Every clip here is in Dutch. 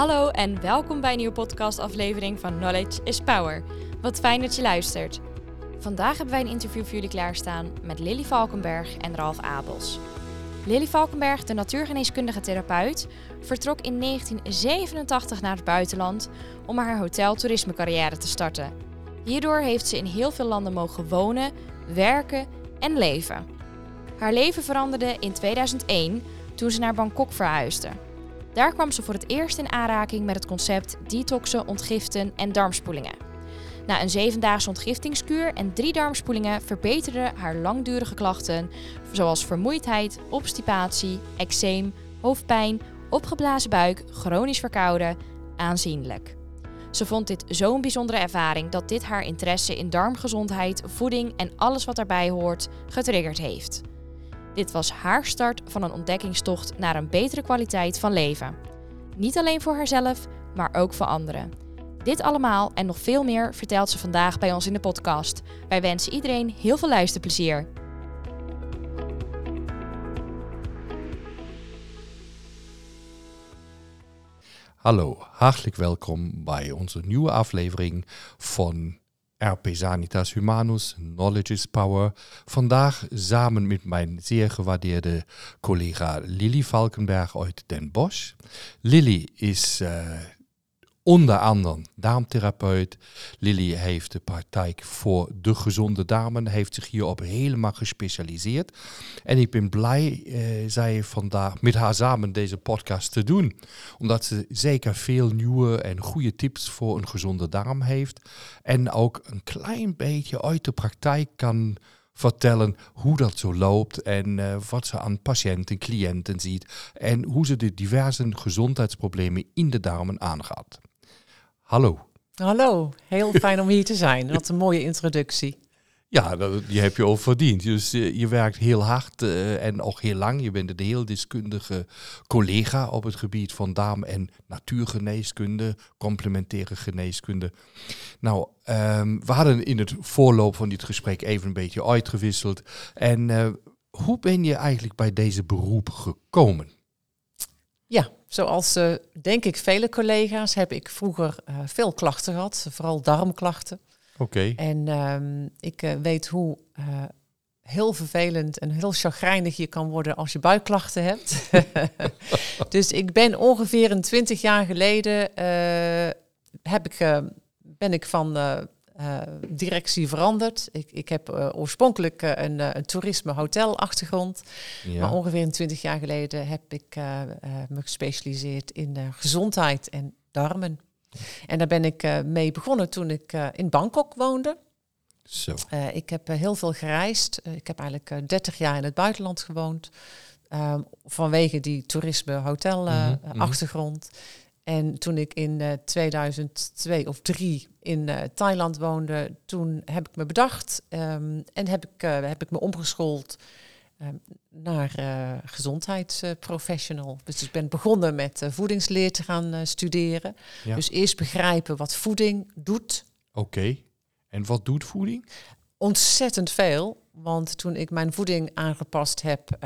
Hallo en welkom bij een nieuwe podcastaflevering van Knowledge is Power. Wat fijn dat je luistert. Vandaag hebben wij een interview voor jullie klaarstaan met Lily Valkenberg en Ralf Abels. Lily Valkenberg, de natuurgeneeskundige therapeut, vertrok in 1987 naar het buitenland om haar hotel-toerismecarrière te starten. Hierdoor heeft ze in heel veel landen mogen wonen, werken en leven. Haar leven veranderde in 2001 toen ze naar Bangkok verhuisde. Daar kwam ze voor het eerst in aanraking met het concept detoxen, ontgiften en darmspoelingen. Na een zevendaagse ontgiftingskuur en drie darmspoelingen verbeterden haar langdurige klachten, zoals vermoeidheid, obstipatie, eczeem, hoofdpijn, opgeblazen buik, chronisch verkouden, aanzienlijk. Ze vond dit zo'n bijzondere ervaring dat dit haar interesse in darmgezondheid, voeding en alles wat daarbij hoort getriggerd heeft. Dit was haar start van een ontdekkingstocht naar een betere kwaliteit van leven. Niet alleen voor haarzelf, maar ook voor anderen. Dit allemaal en nog veel meer vertelt ze vandaag bij ons in de podcast. Wij wensen iedereen heel veel luisterplezier. Hallo, hartelijk welkom bij onze nieuwe aflevering van RP Sanitas Humanus, Knowledge is Power. Vandaag samen met mijn zeer gewaardeerde collega Lily Valkenberg uit Den Bosch. Lily is uh, onder andere darmtherapeut. Lily heeft de praktijk voor de gezonde darmen, heeft zich hierop helemaal gespecialiseerd. En ik ben blij, uh, zij vandaag met haar samen deze podcast te doen. Omdat ze zeker veel nieuwe en goede tips voor een gezonde darm heeft. En ook een klein beetje uit de praktijk kan vertellen hoe dat zo loopt en uh, wat ze aan patiënten, cliënten ziet en hoe ze de diverse gezondheidsproblemen in de darmen aangaat. Hallo. Hallo, heel fijn om hier te zijn. Wat een mooie introductie. Ja, dat, die heb je al verdiend. Dus uh, je werkt heel hard uh, en ook heel lang. Je bent een heel deskundige collega op het gebied van darm- en natuurgeneeskunde, complementaire geneeskunde. Nou, um, we hadden in het voorloop van dit gesprek even een beetje uitgewisseld. En uh, hoe ben je eigenlijk bij deze beroep gekomen? Ja, zoals uh, denk ik vele collega's heb ik vroeger uh, veel klachten gehad, vooral darmklachten. Oké. Okay. En um, ik uh, weet hoe heel vervelend en heel chagrijnig je kan worden als je buikklachten hebt. dus ik ben ongeveer een twintig jaar geleden heb ik, ben ik van uh, directie veranderd. Ik, ik heb uh, oorspronkelijk uh, een, een toerisme-hotel-achtergrond. Ja. Maar ongeveer 20 jaar geleden heb ik me gespecialiseerd in gezondheid en darmen. En daar ben ik mee begonnen toen ik in Bangkok woonde. Zo. ik heb heel veel gereisd. ik heb eigenlijk 30 jaar in het buitenland gewoond. Ehm, vanwege die toerisme-hotel-achtergrond. Mm -hmm. En toen ik in uh, 2002 of 3 in uh, Thailand woonde, toen heb ik me bedacht um, en heb ik, uh, heb ik me omgeschoold um, naar gezondheidsprofessional. Dus ik ben begonnen met voedingsleer te gaan studeren. Ja. Dus eerst begrijpen wat voeding doet. Oké, okay. en wat doet voeding? Ontzettend veel, want toen ik mijn voeding aangepast heb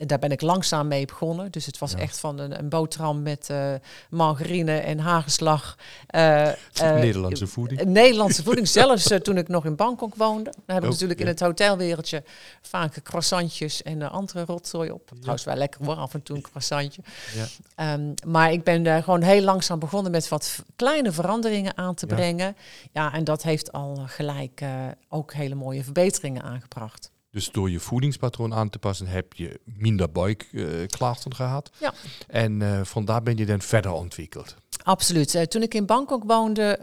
en daar ben ik langzaam mee begonnen. Dus het was ja. echt van een, een, boterham met uh, margarine en hagelslag. Uh, uh, Nederlandse voeding. Nederlandse voeding. Zelfs toen ik nog in Bangkok woonde. Dan heb ik oh, natuurlijk ja. in het hotelwereldje vaak croissantjes en andere rotzooi op. Ja. Trouwens wel lekker hoor, af en toe een croissantje. Um, maar ik ben daar gewoon heel langzaam begonnen met wat kleine veranderingen aan te brengen. Ja, en dat heeft al gelijk ook hele mooie verbeteringen aangebracht. Dus door je voedingspatroon aan te passen heb je minder buikklachten uh, gehad. Ja. En uh, vandaar ben je dan verder ontwikkeld. Absoluut. Uh, toen ik in Bangkok woonde,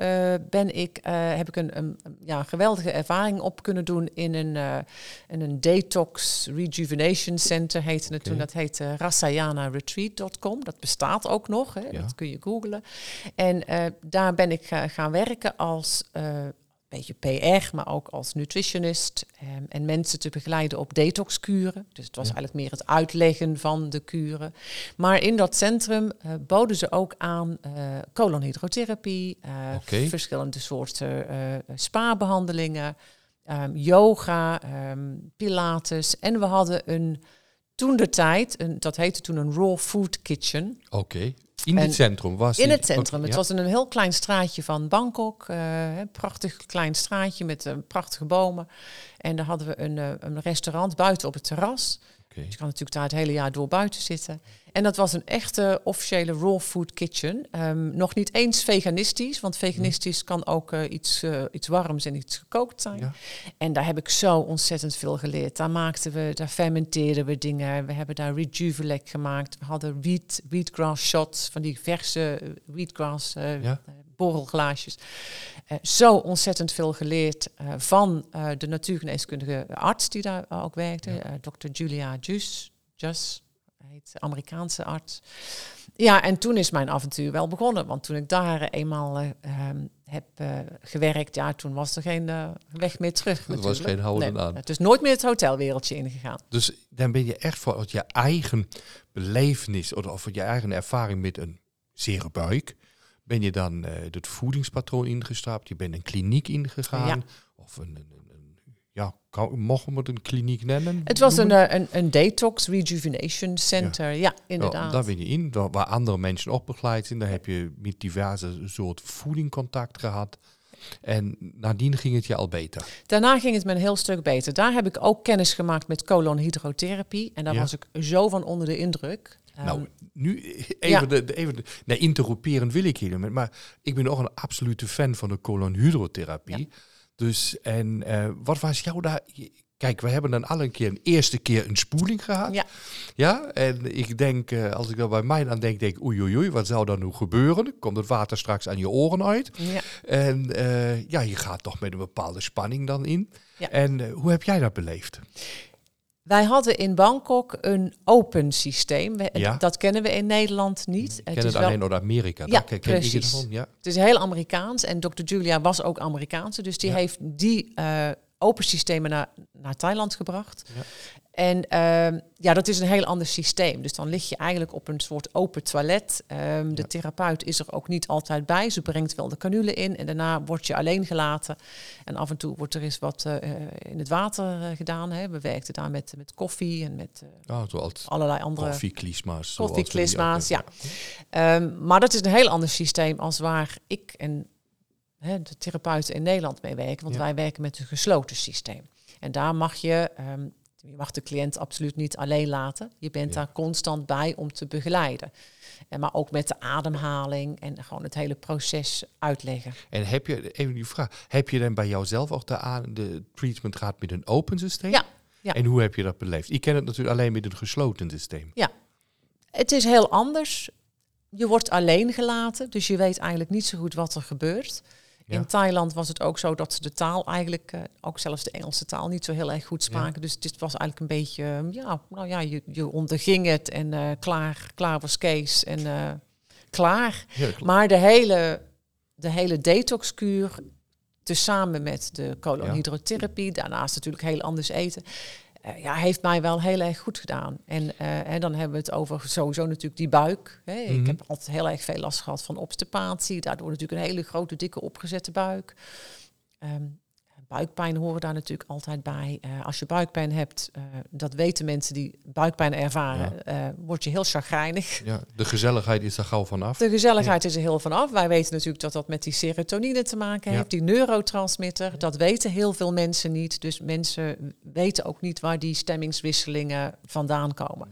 ben ik, heb ik een, een, ja, geweldige ervaring op kunnen doen in een, in een detox rejuvenation center heette het okay. toen. Dat. Dat bestaat ook nog, hè. Ja. dat kun je googlen. En daar ben ik gaan werken als beetje PR, maar ook als nutritionist. Um, en mensen te begeleiden op detoxkuren. Dus het was ja. eigenlijk meer het uitleggen van de kuren. Maar in dat centrum uh, boden ze ook aan uh, colonhydrotherapie, uh, okay. verschillende soorten spa-behandelingen, um, yoga, um, pilates. En we hadden een toen de tijd, een, dat heette toen een raw food kitchen. Oké. Okay. In het centrum was In het centrum. Het was in een heel klein straatje van Bangkok. eh, een prachtig klein straatje met eh, prachtige bomen. En daar hadden we een, eh, een restaurant buiten op het terras. Dus je kan natuurlijk daar het hele jaar door buiten zitten. En dat was een echte officiële raw food kitchen. Ehm, nog niet eens veganistisch, want veganistisch kan ook eh, iets, eh, iets warms en iets gekookt zijn. Ja. En daar heb ik zo ontzettend veel geleerd. Daar maakten we, daar fermenteerden we dingen. We hebben daar rejuvelec gemaakt. We hadden wheat, wheatgrass shots, van die verse eh, wheatgrass Ja. borrelglaasjes. Zo ontzettend veel geleerd van de natuurgeneeskundige arts die daar ook werkte, Ja. Dr. Julia Jus. Jus heet de Amerikaanse arts. Ja, en toen is mijn avontuur wel begonnen. Want toen ik daar eh, eenmaal eh, ehm, heb eh, gewerkt, ja, toen was er geen eh, weg meer terug. Er was geen houden Nee, aan. Het is nooit meer het hotelwereldje ingegaan. Dus dan ben je echt voor je eigen belevenis of, of je eigen ervaring met een zere buik. Ben je dan eh, het voedingspatroon ingestapt? Je bent een kliniek ingegaan? Ja. Of een- ja, kan, mogen we het een kliniek nennen? Het was een, eh, een, een detox rejuvenation center. Ja, inderdaad. Ja, daar ben je in, daar- waar andere mensen ook begeleid zijn. Daar heb je met diverse soort voeding contact gehad. En nadien ging het je al beter. Daarna ging het me een heel stuk beter. Daar heb ik ook kennis gemaakt met colonhydrotherapie. En daar Ja. was ik zo van onder de indruk. nou, Ehm, nu even, ja. de, de- even de, nee, interromperen wil ik helemaal. Maar ik ben ook een absolute fan van de colonhydrotherapie. Dus, en eh, wat was jou daar... Kijk, we hebben dan al een keer een eerste keer een spoeling gehad. Ja. Ja, en ik denk, eh, als ik er bij mij aan denk, denk ik, oei, oei, oei, wat zou dan nu gebeuren? Komt het water straks aan je oren uit? ja. En eh, ja, je gaat toch met een bepaalde spanning dan in. Ja. En hoe heb jij dat beleefd? Wij hadden in Bangkok een open systeem. We- Ja. Dat kennen we in Nederland niet. Ik ken is het wel- alleen uit Amerika. Ja, ken, ik precies. Ja. Het is heel Amerikaans en Dr. Julia was ook Amerikaanse. Dus die Ja. heeft die eh, open systemen naar, naar Thailand gebracht. Ja. En ehm, ja, dat is een heel ander systeem. Dus dan lig je eigenlijk op een soort open toilet. Ehm, de Ja. therapeut is er ook niet altijd bij. Ze brengt wel de canule in en daarna word je alleen gelaten. En af en toe wordt er eens wat eh, in het water eh, gedaan. Hè. We werkten daar met, met koffie en met eh, Oh, allerlei andere koffieklisma's. koffieklisma's, ja. hebben. Ehm, maar dat is een heel ander systeem als waar ik en hè, de therapeuten in Nederland mee werken. Want Ja. wij werken met een gesloten systeem. En daar mag je, ehm, je mag de cliënt absoluut niet alleen laten. Je bent Ja. daar constant bij om te begeleiden. En maar ook met de ademhaling en gewoon het hele proces uitleggen. En heb je, even die vraag, heb je dan bij jouzelf ook de, de treatment gehad met een open systeem? Ja, ja. En hoe heb je dat beleefd? Ik ken het natuurlijk alleen met een gesloten systeem. Het is heel anders. Je wordt alleen gelaten, dus je weet eigenlijk niet zo goed wat er gebeurt. Ja. In Thailand was het ook zo dat ze de taal eigenlijk, eh, ook zelfs de Engelse taal, niet zo heel erg goed spraken. Dus dit was eigenlijk een beetje, eh, ja, nou ja, je, je onderging het en eh, klaar, klaar was Kees en eh, klaar. Maar de hele, de hele detoxkuur, tezamen met de colonhydrotherapie, daarnaast natuurlijk heel anders eten, ja, heeft mij wel heel erg goed gedaan. En, eh, en dan hebben we het over sowieso natuurlijk die buik. Hè. Mhm. Ik heb altijd heel erg veel last gehad van obstipatie, daardoor natuurlijk een hele grote, dikke, opgezette buik. Ehm, buikpijn horen daar natuurlijk altijd bij. Eh, als je buikpijn hebt, eh, dat weten mensen die buikpijn ervaren, eh, word je heel chagrijnig. Ja, de gezelligheid is er gauw vanaf. De gezelligheid is er heel vanaf. Wij weten natuurlijk dat dat met die serotonine te maken heeft, die neurotransmitter. Dat weten heel veel mensen niet. Dus mensen weten ook niet waar die stemmingswisselingen vandaan komen.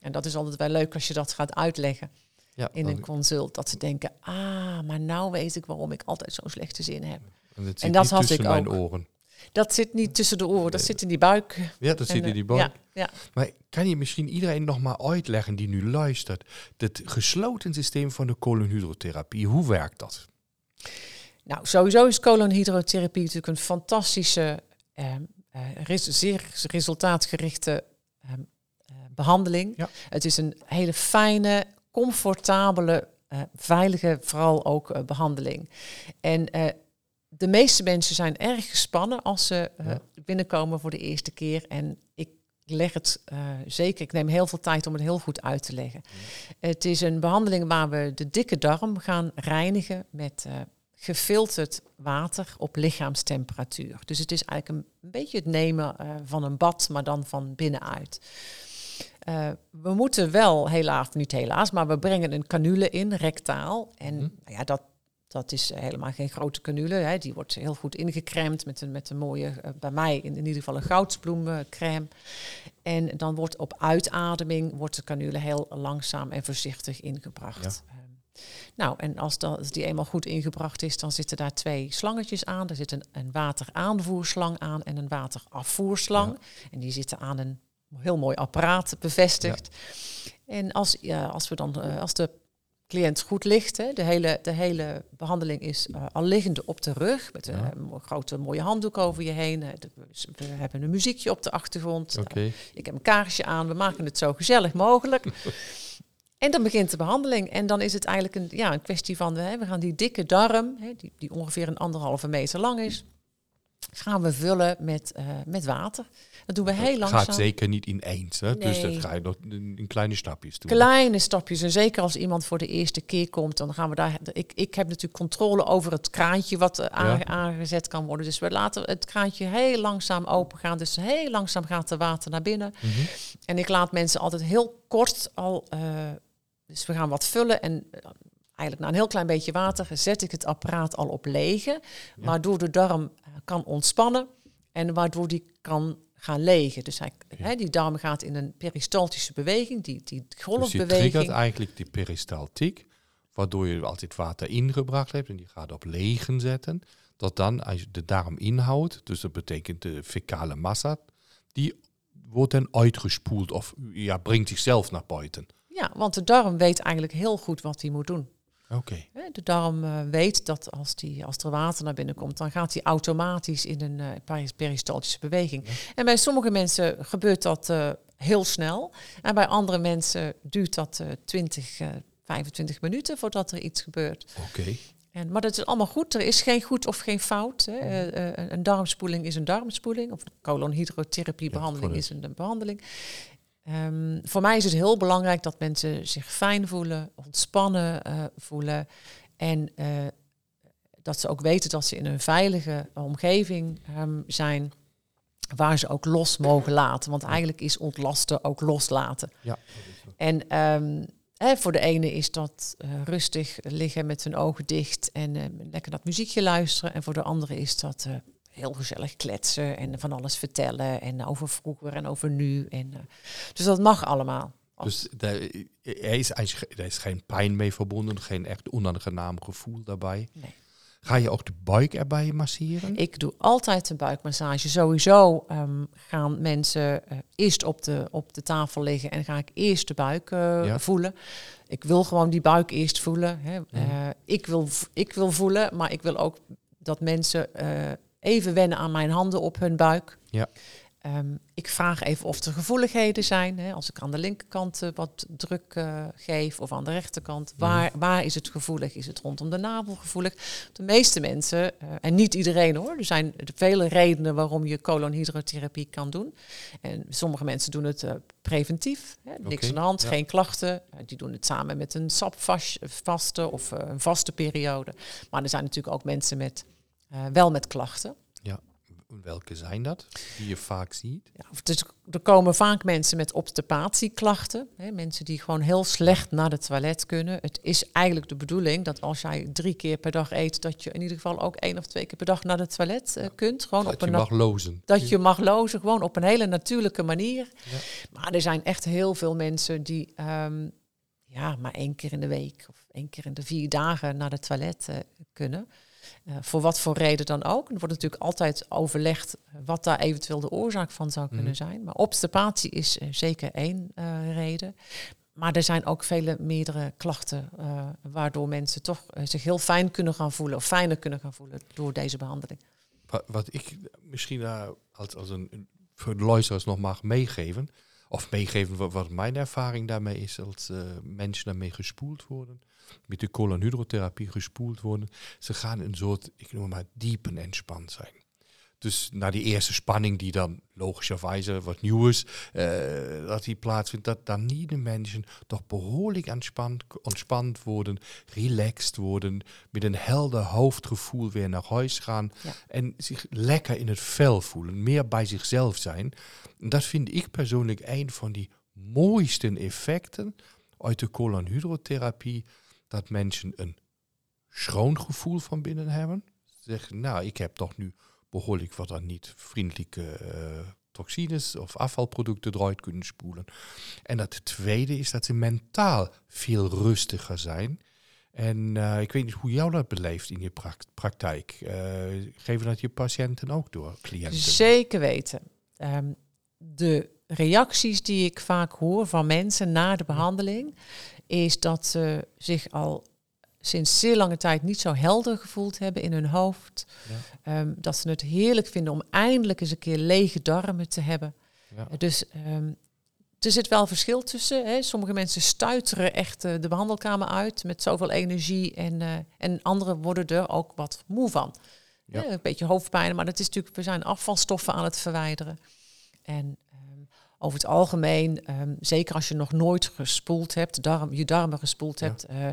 En dat is altijd wel leuk als je dat gaat uitleggen Ja, in een consult. Dat ze denken, ah, maar nou weet ik waarom ik altijd zo'n slechte zin heb. En dat, en zit dat niet had tussen ik mijn ook. oren. Dat zit niet tussen de oren, dat zit in die buik. Ja, dat zit in eh, die buik. Ja, ja. Maar kan je misschien iedereen nog maar uitleggen die nu luistert, het gesloten systeem van de colonhydrotherapie, hoe werkt dat? Nou, sowieso is colonhydrotherapie natuurlijk een fantastische, eh, eh, res- zeer resultaatgerichte eh, eh, behandeling. Ja. Het is een hele fijne, comfortabele, eh, veilige, vooral ook eh, behandeling. En eh, de meeste mensen zijn erg gespannen als ze eh, Ja. binnenkomen voor de eerste keer. En ik leg het eh, zeker, ik neem heel veel tijd om het heel goed uit te leggen. Het is een behandeling waar we de dikke darm gaan reinigen met eh, gefilterd water op lichaamstemperatuur. Dus het is eigenlijk een, beetje het nemen van een bad, maar dan van binnenuit. Uh, we moeten wel, helaas, niet helaas, maar we brengen een canule in, rectaal. En Mhm. ja, dat, dat is helemaal geen grote canule. Hè. Die wordt heel goed ingecremd met een, met een mooie, eh, bij mij in, in ieder geval een goudsbloemcrème. En dan wordt op uitademing wordt de canule heel langzaam en voorzichtig ingebracht. Ehm, nou, en als, dat, als die eenmaal goed ingebracht is, dan zitten daar twee slangetjes aan. Er zit een, een wateraanvoerslang aan en een waterafvoerslang. En die zitten aan een heel mooi apparaat bevestigd. En als, ja, als, we dan, eh, als de cliënt goed ligt, hè, de, hele, de hele behandeling is eh, al liggende op de rug, met een Ja. eh, mo- grote mooie handdoek over je heen. Eh, we hebben een muziekje op de achtergrond. Oké. Ik heb een kaarsje aan. We maken het zo gezellig mogelijk. en dan begint de behandeling. En dan is het eigenlijk een, ja, een kwestie van... Hè, we gaan die dikke darm, hè, die, die ongeveer een anderhalve meter lang is... gaan we vullen met, eh, met water. Dat doen we heel langzaam. Gaat zeker niet ineens. Hè? Dus dat ga je nog in, in kleine stapjes doen. Kleine stapjes. En zeker als iemand voor de eerste keer komt, dan gaan we daar. Ik, ik heb natuurlijk controle over het kraantje wat eh, Ja. aangezet kan worden. Dus we laten het kraantje heel langzaam open gaan. Dus heel langzaam gaat de water naar binnen. Mhm. En ik laat mensen altijd heel kort al. eh, dus we gaan wat vullen en. Eigenlijk na een heel klein beetje water zet ik het apparaat al op lege, waardoor de darm eh, kan ontspannen en waardoor die kan gaan legen. Dus hij, die darm gaat in een peristaltische beweging, die, die Dus je golfbeweging. triggert eigenlijk die peristaltiek, waardoor je het water ingebracht hebt en die gaat op legen zetten, dat dan als je de darminhoud, dus dat betekent de fecale massa, die wordt dan uitgespoeld of ja, brengt zichzelf naar buiten. Ja, want de darm weet eigenlijk heel goed wat hij moet doen. Oké. De darm eh, weet dat als, die, als er water naar binnen komt, dan gaat hij automatisch in een eh, peris- peristaltische beweging. En bij sommige mensen gebeurt dat eh, heel snel. En bij andere mensen duurt dat eh 20, eh 25 minuten voordat er iets gebeurt. Oké. En, maar dat is allemaal goed. Er is geen goed of geen fout. Hè. Eh, een darmspoeling is een darmspoeling. Of een colonhydrotherapiebehandeling Ja, is een, een behandeling. Ehm, voor mij is het heel belangrijk dat mensen zich fijn voelen, ontspannen eh, voelen. En eh, dat ze ook weten dat ze in een veilige omgeving ehm, zijn. Waar ze ook los mogen laten. Want eigenlijk is ontlasten ook loslaten. Ja. En ehm, hè, voor de ene is dat eh, rustig liggen met hun ogen dicht en lekker dat muziekje luisteren. En voor de andere is dat heel gezellig kletsen en van alles vertellen. En over vroeger en over nu. En, eh, dus dat mag allemaal. Dus daar, er, is er is geen pijn mee verbonden, geen echt onaangenaam gevoel daarbij. Nee. Ga je ook de buik erbij masseren? Ik doe altijd een buikmassage. Sowieso ehm, gaan mensen eh, eerst op de, op de tafel liggen en ga ik eerst de buik eh, Ja. voelen. Ik wil gewoon die buik eerst voelen. Hè. Eh, ik, wil, ik wil voelen, maar ik wil ook dat mensen even wennen aan mijn handen op hun buik. Ja. Ehm, ik vraag even of er gevoeligheden zijn. Hè. Als ik aan de linkerkant eh, wat druk eh, geef of aan de rechterkant. Waar, waar is het gevoelig? Is het rondom de navel gevoelig? De meeste mensen, eh, en niet iedereen hoor, er zijn vele redenen waarom je colonhydrotherapie kan doen. En sommige mensen doen het preventief. Hè. Niks aan de hand, ja. geen klachten. Die doen het samen met een sapvaste of een vaste periode. Maar er zijn natuurlijk ook mensen met, eh, wel met klachten. Ja. Welke zijn dat, die je vaak ziet? Ja, dus er komen vaak mensen met obstipatieklachten. Hè, mensen die gewoon heel slecht naar het toilet kunnen. Het is eigenlijk de bedoeling dat als jij drie keer per dag eet, dat je in ieder geval ook één of twee keer per dag naar het toilet eh, kunt. Gewoon Dat op je een mag lozen. dat je mag lozen, gewoon op een hele natuurlijke manier. Ja. Maar er zijn echt heel veel mensen die ehm, ja, maar één keer in de week of één keer in de vier dagen naar het toilet eh, kunnen. Eh, voor wat voor reden dan ook. Er wordt natuurlijk altijd overlegd wat daar eventueel de oorzaak van zou kunnen Mhm. zijn. Maar obstipatie is eh, zeker één eh, reden. Maar er zijn ook vele meerdere klachten eh, waardoor mensen toch eh, zich heel fijn kunnen gaan voelen of fijner kunnen gaan voelen door deze behandeling. Wat, wat ik misschien daar als, als een, een- voor de luisteraars nog mag meegeven, of meegeven wat, mijn ervaring daarmee is als eh, mensen daarmee gespoeld worden, met de colonhydrotherapie gespoeld worden, ze gaan een soort, ik noem het maar, diepen entspannen zijn. Dus na die eerste spanning die dan logischerwijze wat nieuw is, eh, dat die plaatsvindt, dat dan niet de mensen toch behoorlijk ontspannen, ontspannen worden, relaxed worden, met een helder hoofdgevoel weer naar huis gaan Ja. en zich lekker in het vel voelen, meer bij zichzelf zijn. En dat vind ik persoonlijk een van die mooiste effecten uit de colonhydrotherapie dat mensen een schoon gevoel van binnen hebben. Zeggen, nou, ik heb toch nu behoorlijk wat dan niet vriendelijke uh, toxines of afvalproducten eruit kunnen spoelen. En het tweede is dat ze mentaal veel rustiger zijn. En uh, ik weet niet hoe jou dat beleeft in je praktijk. Uh, geven dat je patiënten ook door, cliënten? Zeker weten. Um, de reacties die ik vaak hoor van mensen na de behandeling, is dat ze zich al sinds zeer lange tijd niet zo helder gevoeld hebben in hun hoofd. Ja. Um, dat ze het heerlijk vinden om eindelijk eens een keer lege darmen te hebben. Ja. Dus um, er zit wel verschil tussen. Hè. Sommige mensen stuiteren echt uh, de behandelkamer uit met zoveel energie. En, uh, en anderen worden er ook wat moe van. Ja. een beetje hoofdpijn, maar dat is natuurlijk, we zijn afvalstoffen aan het verwijderen. En over het algemeen, um, zeker als je nog nooit gespoeld hebt, darm, je darmen gespoeld ja. hebt, uh,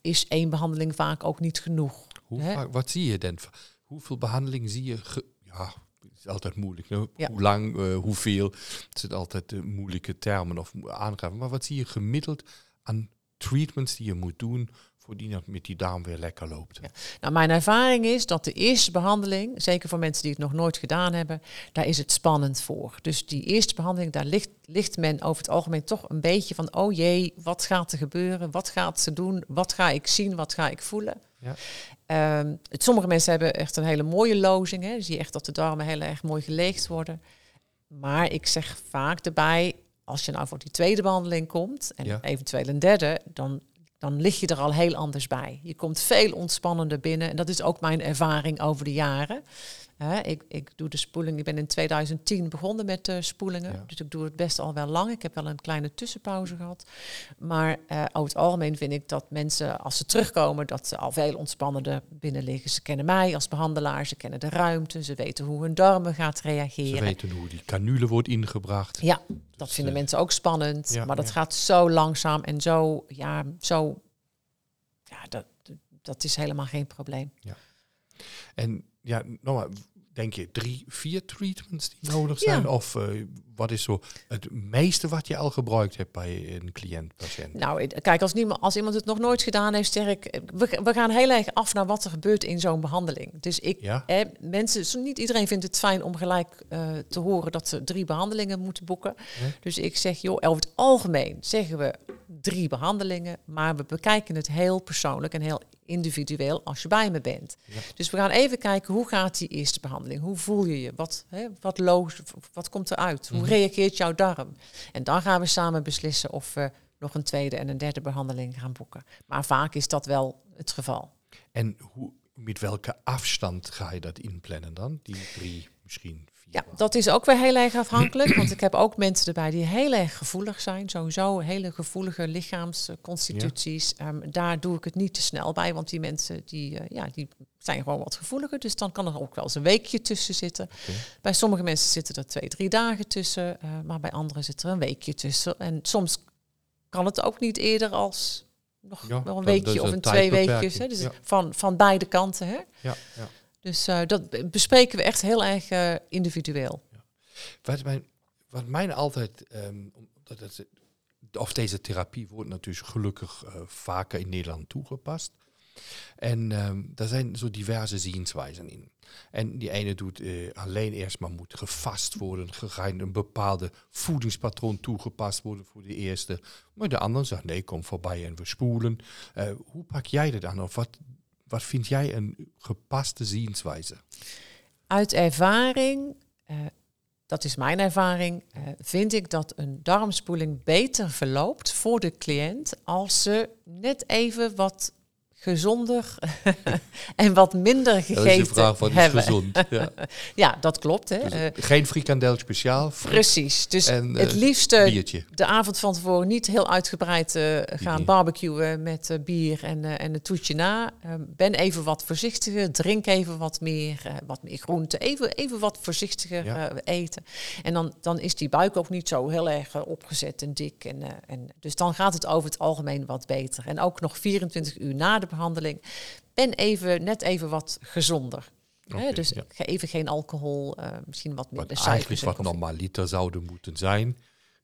is één behandeling vaak ook niet genoeg. Hoe vaak, wat zie je dan? Hoeveel behandeling zie je? ja, het is altijd moeilijk. Ja. Hoe lang, uh, hoeveel? Het zijn altijd uh, moeilijke termen of aangaven. Maar wat zie je gemiddeld aan treatments die je moet doen voordien dat met die darm weer lekker loopt. Ja. Nou, mijn ervaring is dat de eerste behandeling, zeker voor mensen die het nog nooit gedaan hebben, daar is het spannend voor. Dus die eerste behandeling, daar ligt, ligt men over het algemeen toch een beetje van, oh jee, wat gaat er gebeuren? Wat gaat ze doen? Wat ga ik zien? Wat ga ik voelen? Ja. Um, sommige mensen hebben echt een hele mooie lozing. Hè. zie je echt dat de darmen heel erg mooi geleegd worden. Maar ik zeg vaak erbij, als je nou voor die tweede behandeling komt en eventueel een derde, dan dan lig je er al heel anders bij. Je komt veel ontspannender binnen. En dat is ook mijn ervaring over de jaren. Uh, ik, ik doe de spoeling. Ik ben in 2010 begonnen met de spoelingen. Dus ik doe het best al wel lang. Ik heb wel een kleine tussenpauze gehad. Maar uh, over het algemeen vind ik dat mensen, als ze terugkomen, dat ze al veel ontspannender binnen liggen. Ze kennen mij als behandelaar, ze kennen de ruimte, ze weten hoe hun darmen gaat reageren. Ze weten hoe die canule wordt ingebracht. Ja, dat dus, vinden uh, mensen ook spannend. Ja, maar dat ja. gaat zo langzaam en zo, ja, zo, ja, dat, dat is helemaal geen probleem. Ja. En ja, nogmaals, denk je drie, vier treatments die nodig zijn? Ja. Of uh, wat is zo het meeste wat je al gebruikt hebt bij een cliënt, patiënt? Nou, kijk, als, niemand, als iemand het nog nooit gedaan heeft, ik, we, we gaan heel erg af naar wat er gebeurt in zo'n behandeling. Dus ik, ja? eh, mensen, niet iedereen vindt het fijn om gelijk uh, te horen dat ze drie behandelingen moeten boeken. Dus ik zeg, joh, over het algemeen zeggen we drie behandelingen, maar we bekijken het heel persoonlijk en heel individueel als je bij me bent. Ja. Dus we gaan even kijken hoe gaat die eerste behandeling? Hoe voel je je? Wat, hè, wat, wat komt eruit? Hoe -hmm. reageert jouw darm? En dan gaan we samen beslissen of we nog een tweede en een derde behandeling gaan boeken. Maar vaak is dat wel het geval. En hoe, met welke afstand ga je dat inplannen dan? Die drie misschien ja, dat is ook weer heel erg afhankelijk. want ik heb ook mensen erbij die heel erg gevoelig zijn. Sowieso hele gevoelige lichaamsconstituties. Ja. Um, daar doe ik het niet te snel bij. Want die mensen die, uh, ja, die zijn gewoon wat gevoeliger. Dus dan kan er ook wel eens een weekje tussen zitten. Okay. Bij sommige mensen zitten er twee, drie dagen tussen. Uh, maar bij anderen zit er een weekje tussen. En soms kan het ook niet eerder als nog ja, een weekje of een, twee weekjes. Hè? Dus ja. van, van beide kanten. Hè? Ja, ja. Dus uh, dat bespreken we echt heel erg uh, individueel. Ja. Wat, mijn, wat mij altijd, dat het, of deze therapie wordt natuurlijk gelukkig uh, vaker in Nederland toegepast. En um, daar zijn zo diverse zienswijzen in. En die ene doet alleen eerst maar moet gevast worden, gaan een bepaalde voedingspatroon toegepast worden voor de eerste. Maar de andere zegt nee, kom voorbij en we spoelen. Hoe pak jij dat aan? Of wat wat vind jij een gepaste zienswijze? Uit ervaring, uh, dat is mijn ervaring, uh, vind ik dat een darmspoeling beter verloopt voor de cliënt als ze net even wat gezonder en wat minder gegeten dat is de vraag, wat hebben. Is gezond? Ja. ja, dat klopt. Hè. Dus uh, geen frikandel speciaal. Precies. Dus en, het uh, liefste biertje. de avond van tevoren niet heel uitgebreid uh, gaan barbecuen met bier en, en een toetje na. Ben even wat voorzichtiger, drink even wat meer, wat meer groente, even, even wat voorzichtiger ja. eten. En dan, dan is die buik ook niet zo heel erg opgezet en dik. En, en, dus dan gaat het over het algemeen wat beter. En ook nog 24 uur na de behandeling. Ben even, net even wat gezonder. Okay, dus ja. even geen alcohol, uh, misschien wat minder wat Eigenlijk wat normaliter zouden moeten zijn.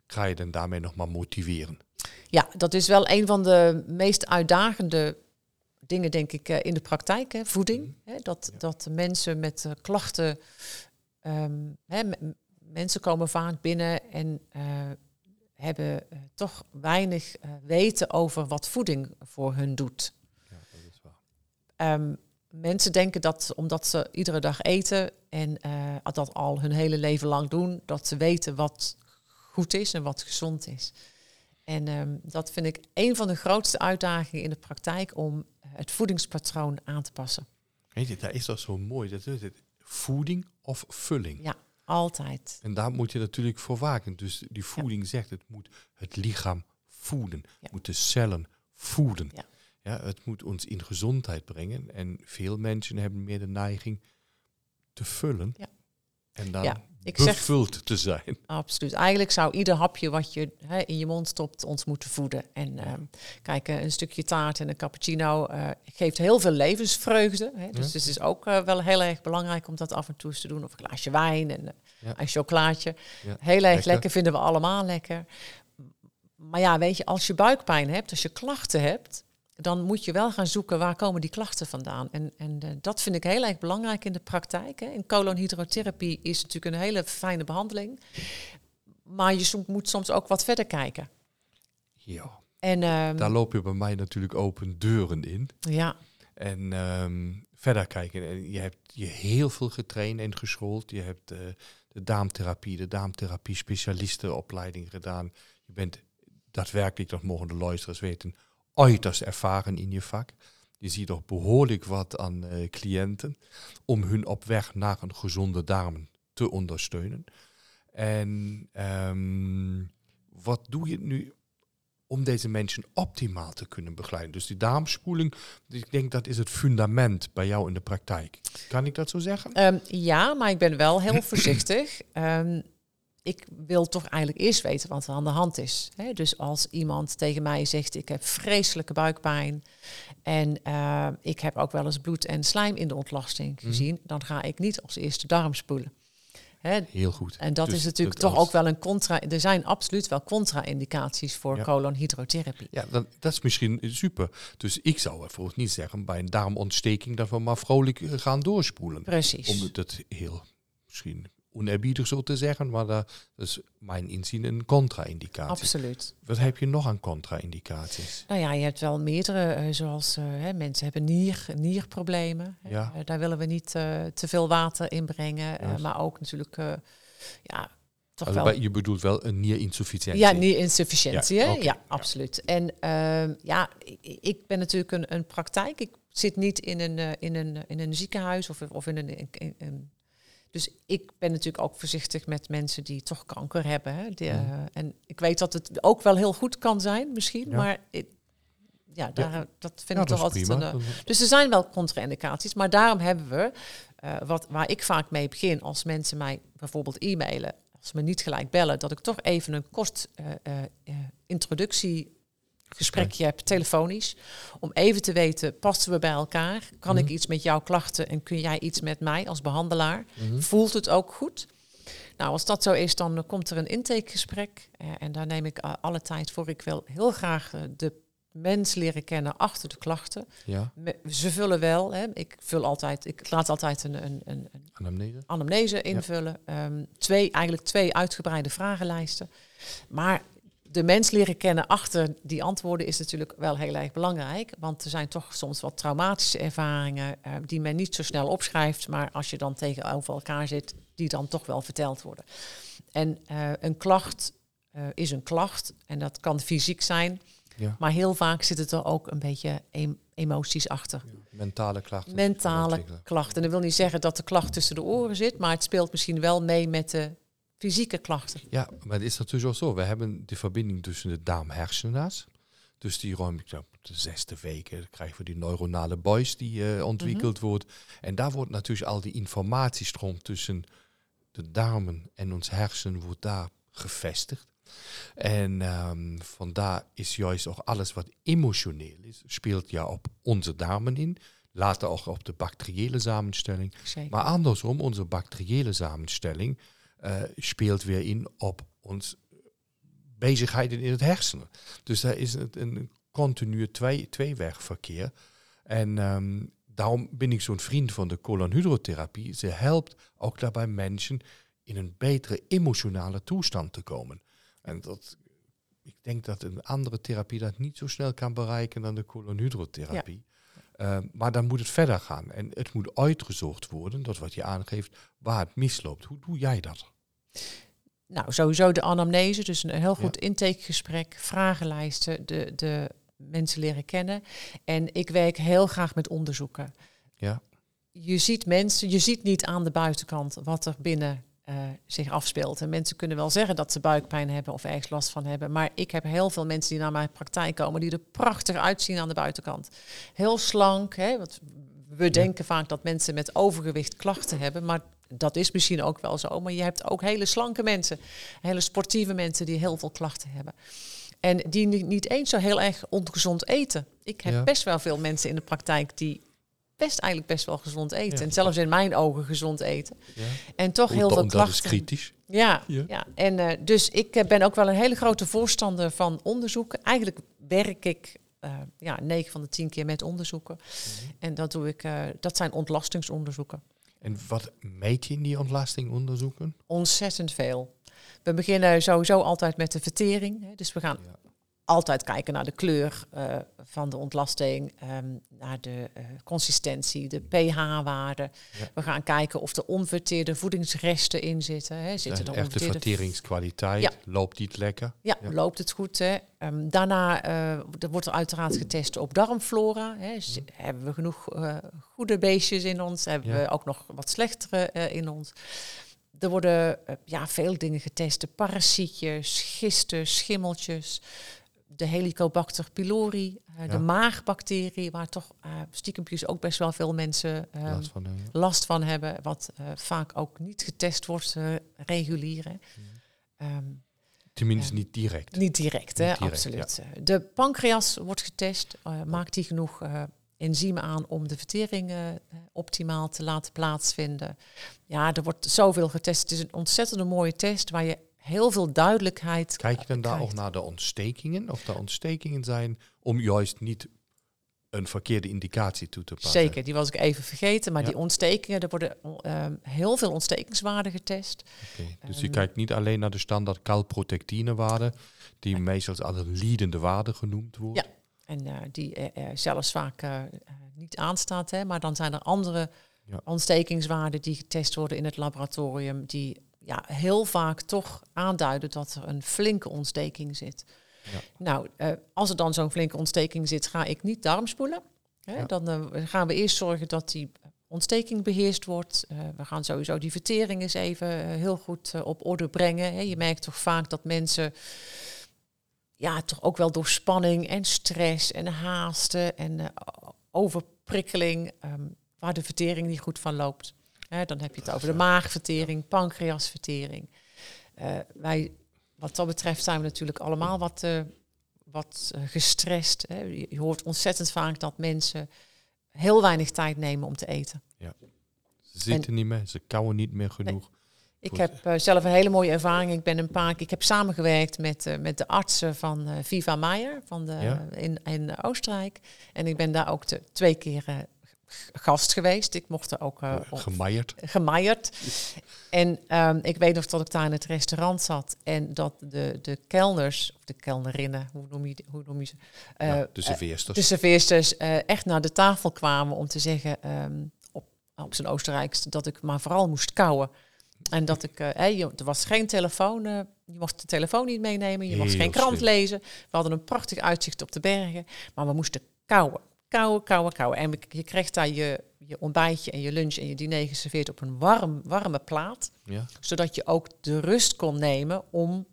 ga je dan daarmee nog maar motiveren? Ja, dat is wel een van de meest uitdagende dingen, denk ik, eh, in de praktijk. Hè, voeding. Mhm. Hè, dat, dat mensen met eh, klachten. ehm, hè, mensen komen vaak binnen en eh, hebben eh, toch weinig eh, weten over wat voeding voor hun doet. Ja, dat is waar. Ehm, mensen denken dat omdat ze iedere dag eten en eh, dat al hun hele leven lang doen, dat ze weten wat goed is en wat gezond is. En ehm, dat vind ik een van de grootste uitdagingen in de praktijk om eh, het voedingspatroon aan te passen. Weet je, dat is toch zo mooi. Dat is het. Voeding of vulling. Ja, altijd. En daar moet je natuurlijk voor waken. Dus die voeding zegt, het moet het lichaam voeden. Ja. moet de cellen voeden. Ja. Ja, het moet ons in gezondheid brengen. En veel mensen hebben meer de neiging te vullen. Ja. En dan Ja, ik zeg- bevuld te zijn. Absoluut. Eigenlijk zou ieder hapje wat je hè, in je mond stopt ons moeten voeden. En ehm, kijk, eh, een stukje taart en een cappuccino eh, geeft heel veel levensvreugde. Hè. Dus Ja. het is ook eh, wel heel erg belangrijk om dat af en toe eens te doen. Of een glaasje wijn en een chocolaatje. Heel erg lekker. lekker. vinden we allemaal lekker. Maar ja, weet je, als je buikpijn hebt, als je klachten hebt, dan moet je wel gaan zoeken waar komen die klachten vandaan. En, en eh, dat vind ik heel erg belangrijk in de praktijk. Hè. En colonhydrotherapie is natuurlijk een hele fijne behandeling. Maar je moet soms ook wat verder kijken. Ja, En ehm, daar loop je bij mij natuurlijk open deuren in. ja, En ehm, verder kijken. En je hebt je heel veel getraind en geschoold. Je hebt eh, de daamtherapie, de daamtherapie specialistenopleiding gedaan. Je bent daadwerkelijk, dat mogen de luisteraars weten, uiterst ervaren in je vak. Je ziet toch behoorlijk wat aan eh, cliënten om hun op weg naar een gezonde darmen te ondersteunen. En ehm, wat doe je nu om deze mensen optimaal te kunnen begeleiden? Dus die darmspoeling, ik denk dat is het fundament bij jou in de praktijk. Kan ik dat zo zeggen? Ehm, ja, maar ik ben wel heel voorzichtig. Ehm, ik wil toch eigenlijk eerst weten wat er aan de hand is. Hè? Dus als iemand tegen mij zegt, ik heb vreselijke buikpijn en eh, ik heb ook wel eens bloed en slijm in de ontlasting gezien, dan ga ik niet als eerste darm spoelen. Hè? Heel goed. En dat Dus is natuurlijk dat toch als- ook wel een contra. Er zijn absoluut wel contra-indicaties voor Ja. colonhydrotherapie. Ja, dan, dat is misschien super. Dus ik zou bijvoorbeeld niet zeggen bij een darmontsteking dat we maar vrolijk eh, gaan doorspoelen. Precies. Om het heel misschien oneerbiedig zo te zeggen, maar dat is mijn inzien een contra-indicatie. Absoluut. Wat heb je nog aan contra-indicaties? Nou ja, je hebt wel meerdere, eh, zoals eh, hè, mensen hebben nier, nierproblemen. Ja. Eh, daar willen we niet te veel water in brengen. maar ook natuurlijk, ja, toch wel... je bedoelt wel een nierinsufficiëntie. Ja, nierinsufficiëntie, Ja, absoluut. En ehm, ja, ik ben natuurlijk een, een praktijk. Ik zit niet in een, in een, in een ziekenhuis of, of in een... in- in- in- dus ik ben natuurlijk ook voorzichtig met mensen die toch kanker hebben. Hè? Eh, Mhm. en ik weet dat het ook wel heel goed kan zijn, misschien. Ja. Maar ik- ja, daar, dat vind Ja, ik toch altijd een... eh, dus er zijn wel contra-indicaties, maar daarom hebben we, eh, wat, waar ik vaak mee begin als mensen mij bijvoorbeeld e-mailen, als ze me niet gelijk bellen, dat ik toch even een kort eh, eh, eh, introductiegesprekje heb, telefonisch, om even te weten, passen we bij elkaar? Kan ik Mhm. iets met jouw klachten en kun jij iets met mij als behandelaar? Mhm. Voelt het ook goed? Nou, als dat zo is, dan eh, komt er een intakegesprek. eh, en daar neem ik eh, alle tijd voor. Ik wil heel graag de mens leren kennen achter de klachten. Ja, Ze vullen wel. Hè. Ik vul altijd, ik laat altijd een, een, een, een anamnese. anamnese invullen. Ehm, twee, eigenlijk twee uitgebreide vragenlijsten. Maar de mens leren kennen achter die antwoorden is natuurlijk wel heel erg belangrijk. Want er zijn toch soms wat traumatische ervaringen eh, die men niet zo snel opschrijft. Maar als je dan tegenover elkaar zit, die dan toch wel verteld worden. En eh, een klacht eh, is een klacht. En dat kan fysiek zijn. Ja. Maar heel vaak zit het er ook een beetje em- emoties achter. Mentale klachten. Mentale klachten. En dat wil niet zeggen dat de klacht tussen de oren zit, maar het speelt misschien wel mee met de fysieke klachten. Ja, maar het is natuurlijk ook zo. We hebben de verbinding tussen de darm-hersenaars. Dus die rond ik, op de zesde week eh, krijgen we die neuronale buis die eh, ontwikkeld wordt. En daar wordt natuurlijk al die informatiestroom tussen de darmen en ons hersen wordt daar gevestigd. En ehm, vandaar is juist ook alles wat emotioneel is, speelt ja op onze darmen in. Later ook op de bacteriële samenstelling. Zeker. Maar andersom, onze bacteriële samenstelling eh, speelt weer in op ons bezigheden in het hersenen. Dus daar is het een continu twee, tweewegverkeer. En ehm, daarom ben ik zo'n vriend van de colonhydrotherapie. Ze helpt ook daarbij mensen in een betere emotionale toestand te komen. En dat, ik denk dat een andere therapie dat niet zo snel kan bereiken dan de colonhydrotherapie. Uh, maar dan moet het verder gaan. En het moet uitgezocht worden, dat wat je aangeeft, waar het misloopt. Hoe doe jij dat? Nou, sowieso de anamnese, dus een heel goed intakegesprek, vragenlijsten, de, de mensen leren kennen. En ik werk heel graag met onderzoeken. Ja. Je ziet mensen, je ziet niet aan de buitenkant wat er binnen uh, zich afspeelt. En mensen kunnen wel zeggen dat ze buikpijn hebben of ergens last van hebben. Maar ik heb heel veel mensen die naar mijn praktijk komen, die er prachtig uitzien aan de buitenkant. Heel slank. Hè, wat we denken vaak dat mensen met overgewicht klachten hebben. Maar dat is misschien ook wel zo. Maar je hebt ook hele slanke mensen. Hele sportieve mensen die heel veel klachten hebben. En die niet eens zo heel erg ongezond eten. Ik heb best wel veel mensen in de praktijk die best eigenlijk best wel gezond eten. En zelfs in mijn ogen gezond eten. Ja. En toch heel veel klachten. Dat is kritisch. Ja, ja. en uh, dus ik eh, ben ook wel een hele grote voorstander van onderzoeken. Eigenlijk werk ik uh, ja, 9 van de 10 keer met onderzoeken. Mhm. En dat doe ik, dat zijn ontlastingsonderzoeken. En wat meet je in die ontlastingonderzoeken? Ontzettend veel. We beginnen sowieso altijd met de vertering. Hè. Dus we gaan altijd kijken naar de kleur uh, van de ontlasting, um, naar de uh, consistentie, de pH-waarde. Ja. We gaan kijken of er onverteerde voedingsresten in zitten. Hè. Zitten de er echte verteringskwaliteit, ja. loopt niet lekker? Ja, loopt het goed. Hè. Um, daarna uh, er wordt er uiteraard getest op darmflora. Hè. Mm. Hebben we genoeg goede beestjes in ons? Hebben we ook nog wat slechtere in ons? Er worden ja, veel dingen getest. De parasietjes, gisten, schimmeltjes de Helicobacter pylori, uh, de maagbacterie, waar toch uh, stiekempjes ook best wel veel mensen uh, last, van, last, van, hebben, wat uh, vaak ook niet getest wordt regulier. Um, Tenminste niet direct. Niet direct, hè, direct, absoluut. Ja. De pancreas wordt getest, maakt die genoeg enzymen aan om de vertering optimaal te laten plaatsvinden. Ja, er wordt zoveel getest. Het is een ontzettende mooie test waar je heel veel duidelijkheid. Kijk je dan daar ook naar de ontstekingen? Of de ontstekingen zijn om juist niet een verkeerde indicatie toe te passen? Zeker, die was ik even vergeten. Maar die ontstekingen, er worden ehm, heel veel ontstekingswaarden getest. Okay, dus je ehm, kijkt niet alleen naar de standaard calprotectinewaarde, die meestal als een liedende waarde genoemd wordt. Ja, en uh, die uh, zelfs vaak uh, niet aanstaat. Hè, maar dan zijn er andere ja. ontstekingswaarden die getest worden in het laboratorium, die ja, heel vaak toch aanduiden dat er een flinke ontsteking zit. Ja. Nou, uh, als er dan zo'n flinke ontsteking zit, ga ik niet darmspoelen. Hè? Dan uh, gaan we eerst zorgen dat die ontsteking beheerst wordt. Uh, we gaan sowieso die vertering eens even heel goed op orde brengen. Hè? Je merkt toch vaak dat mensen ja, toch ook wel door spanning en stress en haasten en overprikkeling, um, waar de vertering niet goed van loopt dan heb je het over de maagvertering, pancreasvertering. Uh, wij, wat dat betreft zijn we natuurlijk allemaal wat, uh, wat gestrest. Hè. Je, hoort ontzettend vaak dat mensen heel weinig tijd nemen om te eten. Ja. Ze zitten niet meer, ze kouwen niet meer genoeg. Ik heb zelf een hele mooie ervaring. Ik ben een paar ik heb samengewerkt met, met de artsen van Viva Meijer van de, in, in Oostenrijk. En ik ben daar ook twee keer gast geweest. Ik mocht er ook... Uh, gemaierd. Gemaierd. En um, ik weet nog dat ik daar in het restaurant zat en dat de, de kelners, of de kelnerinnen, hoe noem je, hoe noem je ze? Uh, ja, de serveersters. De serveersters echt naar de tafel kwamen om te zeggen, um, op, op zijn Oostenrijks, dat ik maar vooral moest kouwen. En dat ik, hey, er was geen telefoon, je mocht de telefoon niet meenemen, je mocht geen krant lezen. We hadden een prachtig uitzicht op de bergen, maar we moesten kouwen. Kouwen, kouwen, kouwen. En je krijgt daar je, je ontbijtje en je lunch en je diner geserveerd op een warm, warme plaat. Ja. Zodat je ook de rust kon nemen om...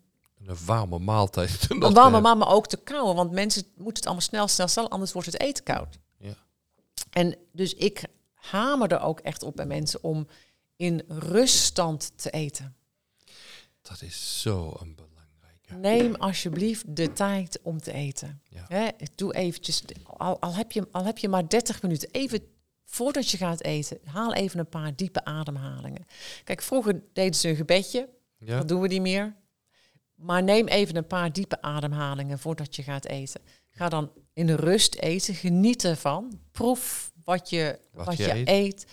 Een warme maaltijd. Een warme maaltijd, maar ook te kouwen. Want mensen moeten het allemaal snel, snel, snel, anders wordt het eten koud. Ja. En dus ik hamer er ook echt op bij mensen om in ruststand te eten. Dat is zo een Neem alsjeblieft de tijd om te eten. Ja. doe eventjes, al, al, heb je, al heb je maar 30 minuten, even voordat je gaat eten, haal even een paar diepe ademhalingen. Kijk, vroeger deden ze een gebedje, ja. dat doen we niet meer. Maar neem even een paar diepe ademhalingen voordat je gaat eten. Ga dan in rust eten, geniet ervan. Proef wat je, Wat wat je je, eet. eet.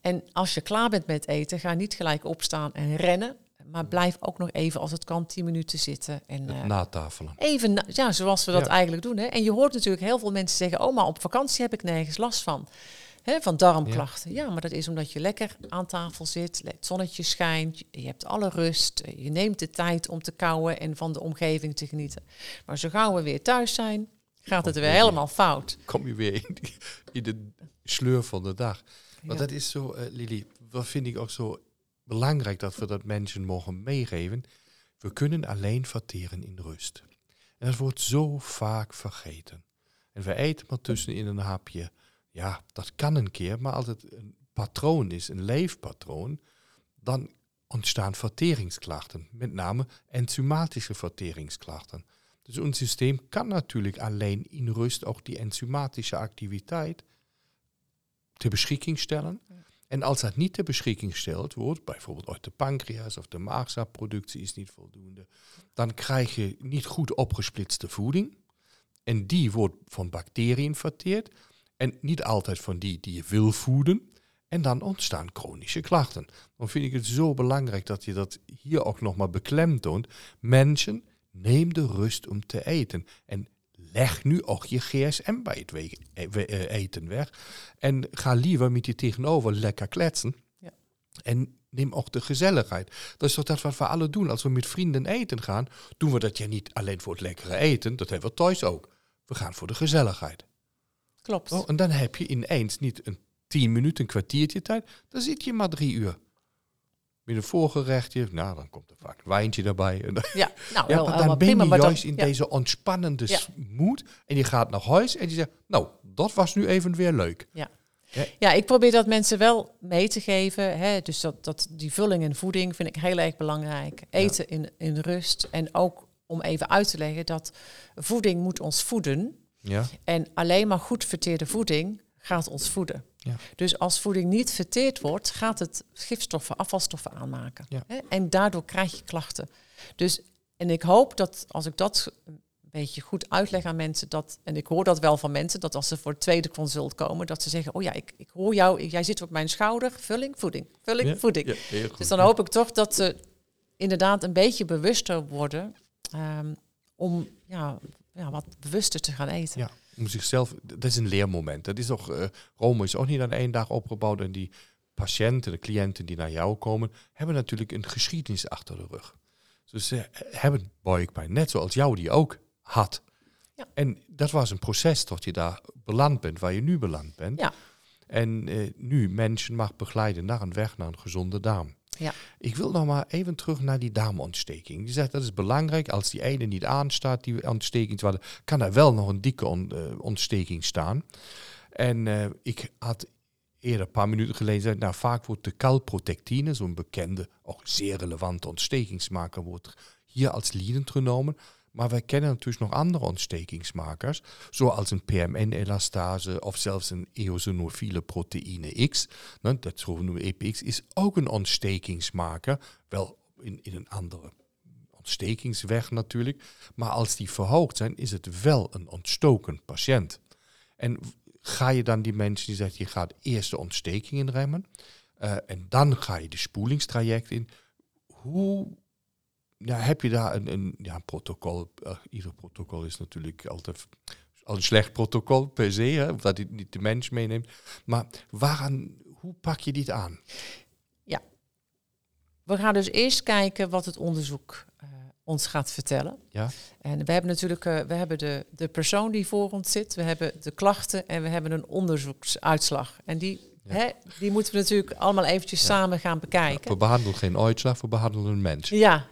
En als je klaar bent met eten, ga niet gelijk opstaan en rennen. Maar blijf ook nog even, als het kan, 10 minuten zitten. En, eh, natafelen. Even, na- ja, zoals we dat Ja. eigenlijk doen. Hè. En je hoort natuurlijk heel veel mensen zeggen, oh, maar op vakantie heb ik nergens last van. Hè, van darmklachten. Ja. maar dat is omdat je lekker aan tafel zit, het zonnetje schijnt, je- hebt alle rust, je neemt de tijd om te kauwen en van de omgeving te genieten. Maar zo gauw we weer thuis zijn, gaat het weer Oké. helemaal fout. Kom je weer in, de sleur van de dag. Maar Ja. dat is zo, eh, Lili, wat vind ik ook zo belangrijk dat we dat mensen mogen meegeven. We kunnen alleen verteren in rust. En dat wordt zo vaak vergeten. En we eten maar tussenin een hapje. Ja, dat kan een keer, maar als het een patroon is, een leefpatroon, dan ontstaan verteringsklachten. Met name enzymatische verteringsklachten. Dus ons systeem kan natuurlijk alleen in rust ook die enzymatische activiteit ter beschikking stellen. En als dat niet ter beschikking gesteld wordt, bijvoorbeeld uit de pancreas of de maagzaadproductie is niet voldoende, dan krijg je niet goed opgesplitste voeding. En die wordt van bacteriën verteerd. En niet altijd van die die je wil voeden. En dan ontstaan chronische klachten. Dan vind ik het zo belangrijk dat je dat hier ook nog maar beklemtoont. Mensen, neem de rust om te eten. En leg nu ook je gsm bij het we- eh, we- eh, eten weg. En ga liever met je tegenover lekker kletsen. Ja. En neem ook de gezelligheid. Dat is toch dat wat we alle doen. Als we met vrienden eten gaan, doen we dat ja niet alleen voor het lekkere eten. Dat hebben we thuis ook. We gaan voor de gezelligheid. Klopt. Oh, en dan heb je ineens niet een tien minuten, een kwartiertje tijd. Dan zit je maar drie uur. Met een voorgerechtje, nou, dan komt er vaak een wijntje dan, Ja, nou, ja, wel, dan ben prima, je dan- juist in ja. deze ontspannende Ja. moed. En je gaat naar huis en je zegt, nou, dat was nu even weer leuk. Ja, ik probeer dat mensen wel mee te geven. Hè? Dus dat, dat die vulling en voeding vind ik heel erg belangrijk. Eten in, in rust. En ook om even uit te leggen dat voeding moet ons voeden. Ja, En alleen maar goed verteerde voeding gaat ons voeden. Ja. Dus als voeding niet verteerd wordt, gaat het gifstoffen, afvalstoffen aanmaken. Ja. Hè? En daardoor krijg je klachten. Dus, en ik hoop dat als ik dat een beetje goed uitleg aan mensen, dat, en ik hoor dat wel van mensen, dat als ze voor het tweede consult komen, dat ze zeggen, oh ja, ik, ik hoor jou, jij zit op mijn schouder, vulling, voeding, vulling, Ja, voeding. goed. Dus dan hoop ik toch dat ze inderdaad een beetje bewuster worden ehm, om ja, ja, wat bewuster te gaan eten. Ja, om zichzelf, dat is een leermoment. Dat is toch, eh, Rome is ook niet aan één dag opgebouwd. En die patiënten, de cliënten die naar jou komen, hebben natuurlijk een geschiedenis achter de rug. Dus ze hebben buikpijn, net zoals jou die ook had. Ja. En dat was een proces tot je daar beland bent, waar je nu beland bent. Ja. En eh, nu mensen mag begeleiden naar een weg naar een gezonde darm. Ja. Ik wil nog maar even terug naar die darmontsteking. Je zegt dat is belangrijk. Als die ene niet aanstaat, die ontsteking, kan er wel nog een dikke eh, ontsteking staan. En eh, ik had eerder een paar minuten geleden gezegd, nou vaak wordt de calprotectine, zo'n bekende, ook zeer relevante ontstekingsmaker, wordt hier als leadend genomen. Maar wij kennen natuurlijk nog andere ontstekingsmakers, zoals een PMN-elastase of zelfs een eosinofiele proteïne X. Nou, dat zogenoemde EPX is ook een ontstekingsmaker, wel in, in een andere ontstekingsweg natuurlijk. Maar als die verhoogd zijn, is het wel een ontstoken patiënt. En ga je dan die mensen die zeggen, je gaat eerst de ontsteking inremmen eh, en dan ga je de spoelingstraject in. Hoe ja, heb je daar een, een ja, protocol? Eh, ieder protocol is natuurlijk altijd al een slecht protocol per se, hè, omdat het niet de mens meeneemt. Maar waaraan, hoe pak je dit aan? We gaan dus eerst kijken wat het onderzoek eh, ons gaat vertellen. Ja. En we hebben natuurlijk eh, we hebben de, de persoon die voor ons zit, we hebben de klachten en we hebben een onderzoeksuitslag. En die, Ja. Hè, die moeten we natuurlijk allemaal eventjes samen gaan bekijken. We behandelen geen uitslag, we behandelen een mens. Ja,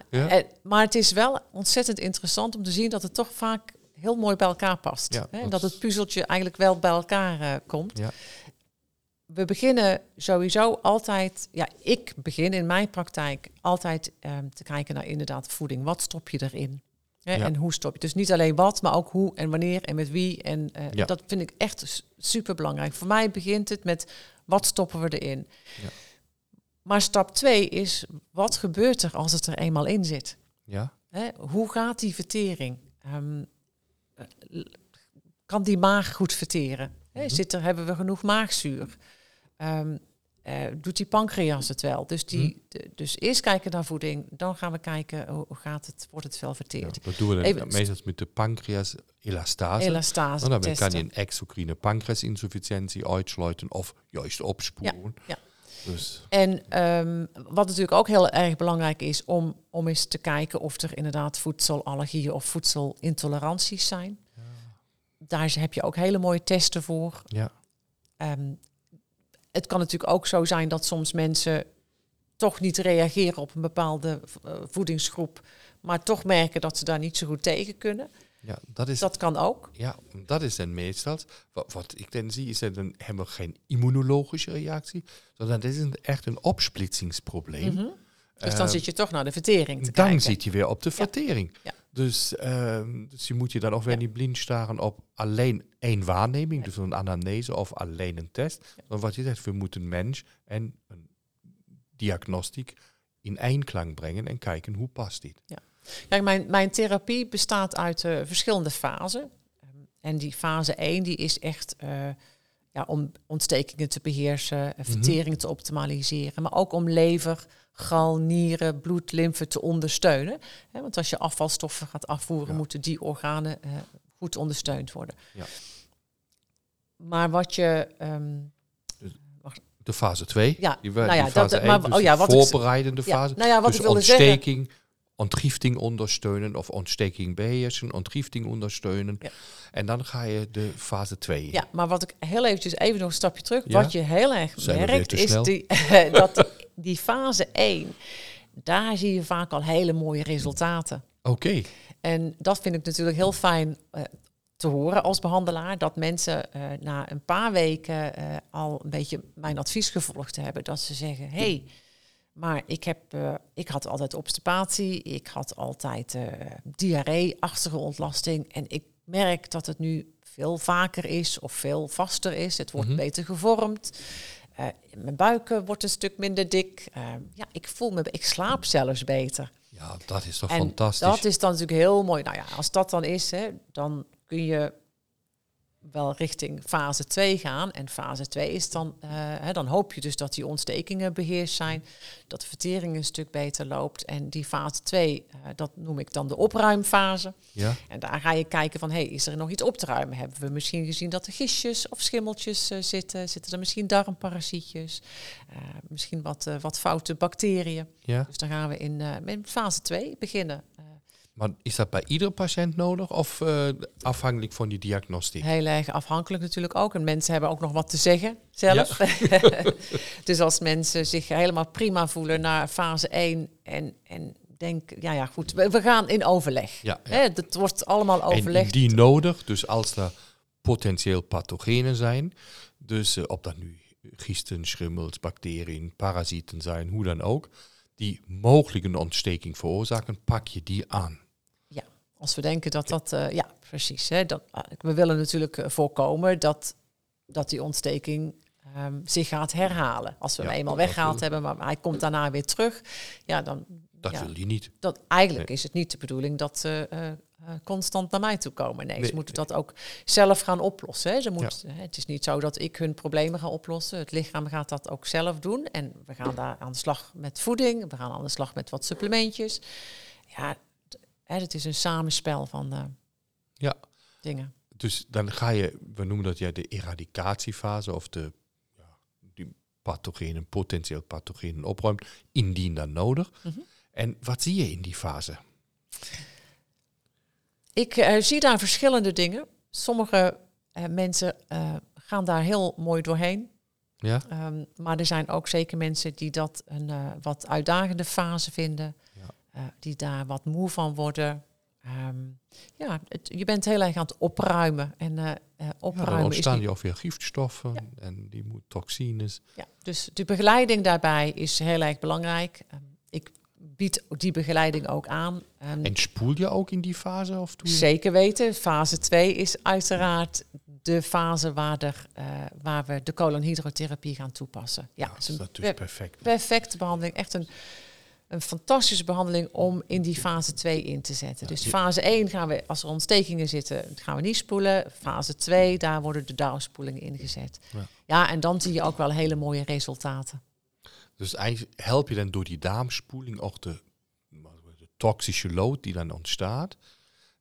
maar het is wel ontzettend interessant om te zien dat het toch vaak heel mooi bij elkaar past. Ja, hè? dat het puzzeltje eigenlijk wel bij elkaar eh, komt. Ja. We beginnen sowieso altijd, ja, ik begin in mijn praktijk altijd ehm, te kijken naar inderdaad voeding. Wat stop je erin? Hè, Ja. En hoe stop je? Dus niet alleen wat, maar ook hoe en wanneer en met wie. En eh, dat vind ik echt super belangrijk. Voor mij begint het met wat stoppen we erin. Ja. Maar stap twee is, wat gebeurt er als het er eenmaal in zit? Ja? Hè, hoe gaat die vertering? Ehm, eh, kan die maag goed verteren? Hè, Mhm. zit er, hebben we genoeg maagzuur? Ehm, eh, doet die pancreas het wel? Dus, die, de- dus eerst kijken naar voeding, dan gaan we kijken hoe gaat het, wordt het wel Ja, verteerd. dat doen we dan Even- meestal met de pancreas elastase. Elastase En dan kan testen. je een exocrine pancreasinsufficiëntie uitsluiten of juist opsporen. ja. Dus En ehm, wat natuurlijk ook heel erg belangrijk is om, om eens te kijken of er inderdaad voedselallergieën of voedselintoleranties zijn. Daar heb je ook hele mooie testen voor. ja, Ehm, het kan natuurlijk ook zo zijn dat soms mensen toch niet reageren op een bepaalde eh, voedingsgroep, maar toch merken dat ze daar niet zo goed tegen kunnen. ja, dat is Dat kan ook. Ja, dat is dan meestal. Wat, wat ik dan zie, is dat dan we geen immunologische reactie, sondern dat is een, echt een opsplitsingsprobleem. Mhm. Dus dan Eh, zit je toch naar de vertering te dan kijken. zit je weer op de vertering. Ja. Dus, ehm, dus je moet je dan ook weer Ja. niet blind staren op alleen één waarneming, dus een anamnese of alleen een test. Maar wat je zegt, we moeten mens en een diagnostiek in einklang brengen en kijken hoe past dit. Kijk, mijn, mijn therapie bestaat uit eh, verschillende fasen. Ehm, En die fase 1 die is echt eh, ja, om ontstekingen te beheersen, eh, vertering te optimaliseren, maar ook om lever, gal, nieren, bloed, lymfe te ondersteunen. Hè, want als je afvalstoffen gaat afvoeren, Ja. moeten die organen eh, goed ondersteund worden. Ja. Maar wat je. ehm, De fase 2, Ja, die, nou ja, die fase dat- 1, maar- dus oh ja, wat ik- voorbereidende ja, fase. nou ja, wat dus ik wilde zeggen. ontsteking, ontgifting ondersteunen of ontsteking beheersen, ontgifting ondersteunen. Ja. En dan ga je de fase 2. Ja, maar wat ik heel eventjes even nog een stapje terug. Wat je heel erg Zijn merkt is die, dat die, fase 1, daar zie je vaak al hele mooie resultaten. Oké, En dat vind ik natuurlijk heel fijn eh, te horen als behandelaar. Dat mensen eh, na een paar weken eh, al een beetje mijn advies gevolgd hebben. Dat ze zeggen, hé, hey, maar ik, heb, ik had altijd obstipatie. Ik had altijd eh diarree, achtige ontlasting. En ik merk dat het nu veel vaker is of veel vaster is. Het wordt Mhm. beter gevormd. Eh, mijn buik eh, wordt een stuk minder dik. Eh, ja, ik voel me, ik slaap zelfs beter. ja, dat is toch En fantastisch. dat is dan natuurlijk heel mooi. Nou ja, als dat dan is, hè, dan kun je wel richting fase 2 gaan. En fase 2 is dan, eh, hè, dan hoop je dus dat die ontstekingen beheerst zijn, dat de vertering een stuk beter loopt. En die fase 2, eh, dat noem ik dan de opruimfase. ja, En daar ga je kijken van, hey, is er nog iets op te ruimen? Hebben we misschien gezien dat er gistjes of schimmeltjes eh, zitten? Zitten er misschien darmparasietjes? Misschien wat, wat foute bacteriën? ja. Dus dan gaan we in, in fase 2 beginnen. Maar is dat bij iedere patiënt nodig of eh, afhankelijk van die diagnostiek? heel erg afhankelijk natuurlijk ook. En mensen hebben ook nog wat te zeggen zelf. dus als mensen zich helemaal prima voelen naar fase 1 en, en denk, ja ja goed, we, we gaan in overleg. Ja, ja. Hè, dat wordt allemaal En overlegd. die nodig, dus als er potentieel pathogenen zijn, dus eh, of dat nu gisten, schimmels, bacteriën, parasieten zijn, hoe dan ook, die mogelijk een ontsteking veroorzaken, pak je die aan. Als we denken dat dat, eh, ja precies. Hè, dat, ah, we willen natuurlijk eh, voorkomen dat, dat die ontsteking ehm, zich gaat herhalen. Als we Ja, hem eenmaal weggehaald hebben, maar hij komt daarna weer terug. Ja, dan, Dat ja, wil je niet. dat eigenlijk Nee. is het niet de bedoeling dat ze eh, constant naar mij toe komen. Nee, Nee, ze moeten dat ook zelf gaan oplossen. Hè. Ze moet, Ja. het is niet zo dat ik hun problemen ga oplossen. Het lichaam gaat dat ook zelf doen. En we gaan daar aan de slag met voeding. We gaan aan de slag met wat supplementjes. Ja, hè, het is een samenspel van eh, Ja. dingen. Dus dan ga je, we noemen dat ja de eradicatiefase of de ja, die pathogenen, potentieel pathogenen opruimt, indien dan nodig. Mhm. En wat zie je in die fase? Ik eh, zie daar verschillende dingen. Sommige eh, mensen gaan daar heel mooi doorheen. Ja? Ehm, maar er zijn ook zeker mensen die dat een wat uitdagende fase vinden. Ja. Eh, die daar wat moe van worden. Ehm, ja, het- je bent heel erg aan het opruimen. En eh, eh, Ja, dan opruimen is ontstaan niet... die ook weer gifstoffen en die moet toxines. Ja, dus de begeleiding daarbij is heel erg belangrijk. Ehm, ik bied die begeleiding ook aan. Ehm, En spoel je ook in die fase? Of je... Zeker weten. Fase 2 is uiteraard de fase waar, er, waar we de koolhydraterapie gaan toepassen. Ja, Ja, het dat is is natuurlijk per- perfect. perfecte behandeling. Echt een een fantastische behandeling om in die fase 2 in te zetten. Dus fase 1 gaan we, als er ontstekingen zitten, gaan we niet spoelen. Fase 2, daar worden de darmspoelingen ingezet. Ja. ja, en dan zie je ook wel hele mooie resultaten. Dus eigenlijk help je dan door die darmspoeling ook de, de toxische lood die dan ontstaat,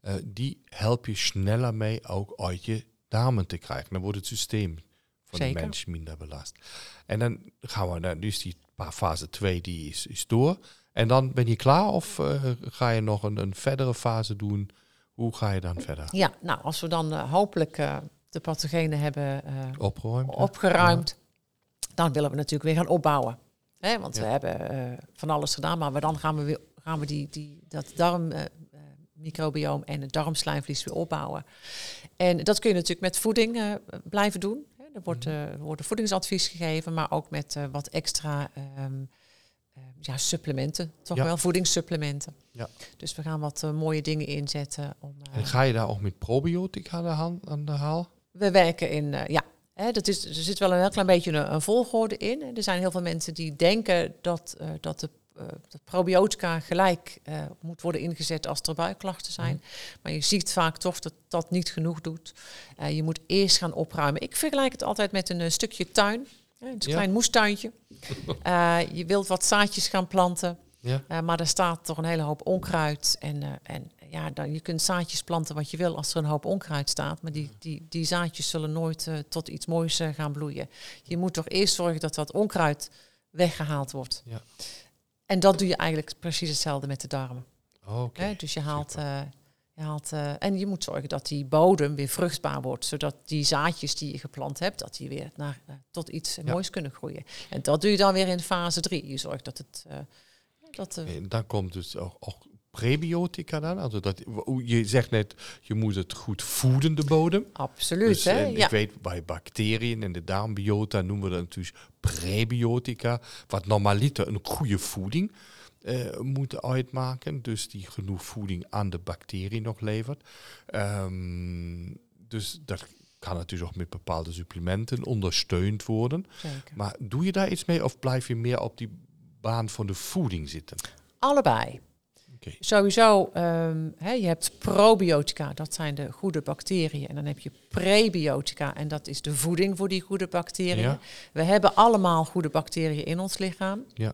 uh, die help je sneller mee ook uit je darmen te krijgen. Dan wordt het systeem van de mens minder belast. En dan gaan we, naar, dus die fase 2 die is, is door. En dan ben je klaar of uh, ga je nog een, een verdere fase doen? Hoe ga je dan verder? Ja, nou als we dan uh, hopelijk uh, de pathogenen hebben opgeruimd, opgeruimd ja. dan willen we natuurlijk weer gaan opbouwen. Hè, want ja. we hebben van alles gedaan, maar we dan gaan we, weer, gaan we die, die, dat darmmicrobioom en het darmslijmvlies weer opbouwen. En dat kun je natuurlijk met voeding blijven doen. Er wordt, uh, wordt voedingsadvies gegeven, maar ook met wat extra um, uh, ja, supplementen, toch ja. wel voedingssupplementen. Ja. Dus we gaan wat mooie dingen inzetten. Om, en ga je daar ook met probiotica aan de, aan de haal? We werken in, ja, hè, dat is, er zit wel een heel klein beetje een, een volgorde in. Er zijn heel veel mensen die denken dat, dat de dat probiotica gelijk uh, moet worden ingezet als er buikklachten zijn. Mm. Maar je ziet vaak toch dat dat niet genoeg doet. Uh, je moet eerst gaan opruimen. Ik vergelijk het altijd met een stukje tuin. Een ja. klein moestuintje. je wilt wat zaadjes gaan planten. Ja. maar er staat toch een hele hoop onkruid. En, en ja, dan, je kunt zaadjes planten wat je wil als er een hoop onkruid staat. Maar die, die, die zaadjes zullen nooit tot iets moois gaan bloeien. Je moet toch eerst zorgen dat dat onkruid weggehaald wordt. Ja. En dat doe je eigenlijk precies hetzelfde met de darmen. Okay, dus je haalt, je uh, en je moet zorgen dat die bodem weer vruchtbaar wordt, zodat die zaadjes die je geplant hebt, dat die weer naar, uh, tot iets ja. moois kunnen groeien. En dat doe je dan weer in fase 3. Je zorgt dat het. dat, en dan komt dus ook, ook prebiotica dan? Also dat, je zegt net, je moet het goed voeden, de bodem. Absoluut. Dus, hè? Ik weet, bij bacteriën en de darmbiota noemen we dat natuurlijk prebiotica. Wat normaliter een goede voeding uh, moet uitmaken. Dus die genoeg voeding aan de bacterie nog levert. Um, dus dat kan natuurlijk ook met bepaalde supplementen ondersteund worden. Zeker. Maar doe je daar iets mee of blijf je meer op die baan van de voeding zitten? Allebei. Okay. Sowieso, um, hè, je hebt probiotica, dat zijn de goede bacteriën. En dan heb je prebiotica, en dat is de voeding voor die goede bacteriën. Ja. We hebben allemaal goede bacteriën in ons lichaam. Ja.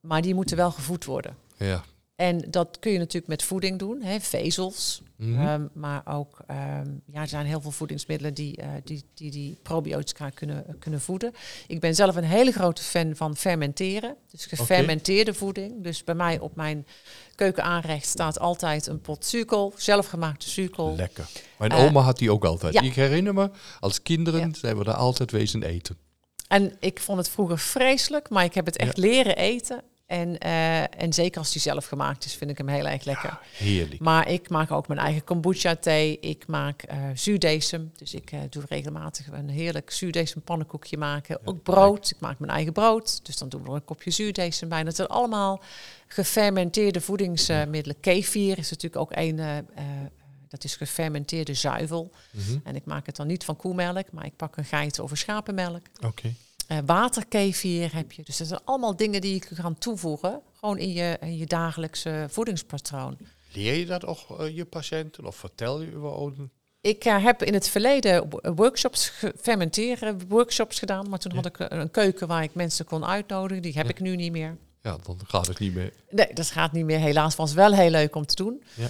Maar die moeten wel gevoed worden. Ja. En dat kun je natuurlijk met voeding doen, hè, vezels. Mm -hmm. um, maar ook, um, ja, er zijn heel veel voedingsmiddelen die uh, die, die, die probiotica kunnen, uh, kunnen voeden. Ik ben zelf een hele grote fan van fermenteren. Dus gefermenteerde okay. voeding. Dus bij mij op mijn keukenaanrecht staat altijd een pot zuurkool, zelfgemaakte zuurkool. Lekker. Mijn uh, oma had die ook altijd. Ja. Ik herinner me, als kinderen ja. zijn we daar altijd wezen eten. En ik vond het vroeger vreselijk, maar ik heb het echt ja. leren eten. En, uh, en zeker als die zelf gemaakt is, vind ik hem heel erg lekker. Ja, heerlijk. Maar ik maak ook mijn eigen kombucha thee. Ik maak uh, zuurdesem. Dus ik uh, doe regelmatig een heerlijk zuurdesem pannenkoekje maken. Ja, ook brood. Leuk. Ik maak mijn eigen brood. Dus dan doen we er een kopje zuurdesem bij. Dat zijn allemaal gefermenteerde voedingsmiddelen. Kefir is natuurlijk ook een... dat is gefermenteerde zuivel. Mm -hmm. En ik maak het dan niet van koemelk, maar ik pak een geit over schapenmelk. Oké. Okay. Uh, waterkefir heb je. Dus dat zijn allemaal dingen die je kan toevoegen. Gewoon in je, in je dagelijkse voedingspatroon. Leer je dat ook uh, je patiënten of vertel je over? Ik uh, heb in het verleden workshops, fermenteren workshops gedaan. Maar toen ja. had ik een keuken waar ik mensen kon uitnodigen. Die heb ja. ik nu niet meer. Ja, dan gaat het niet meer. Nee, dat gaat niet meer. Helaas was wel heel leuk om te doen. Ja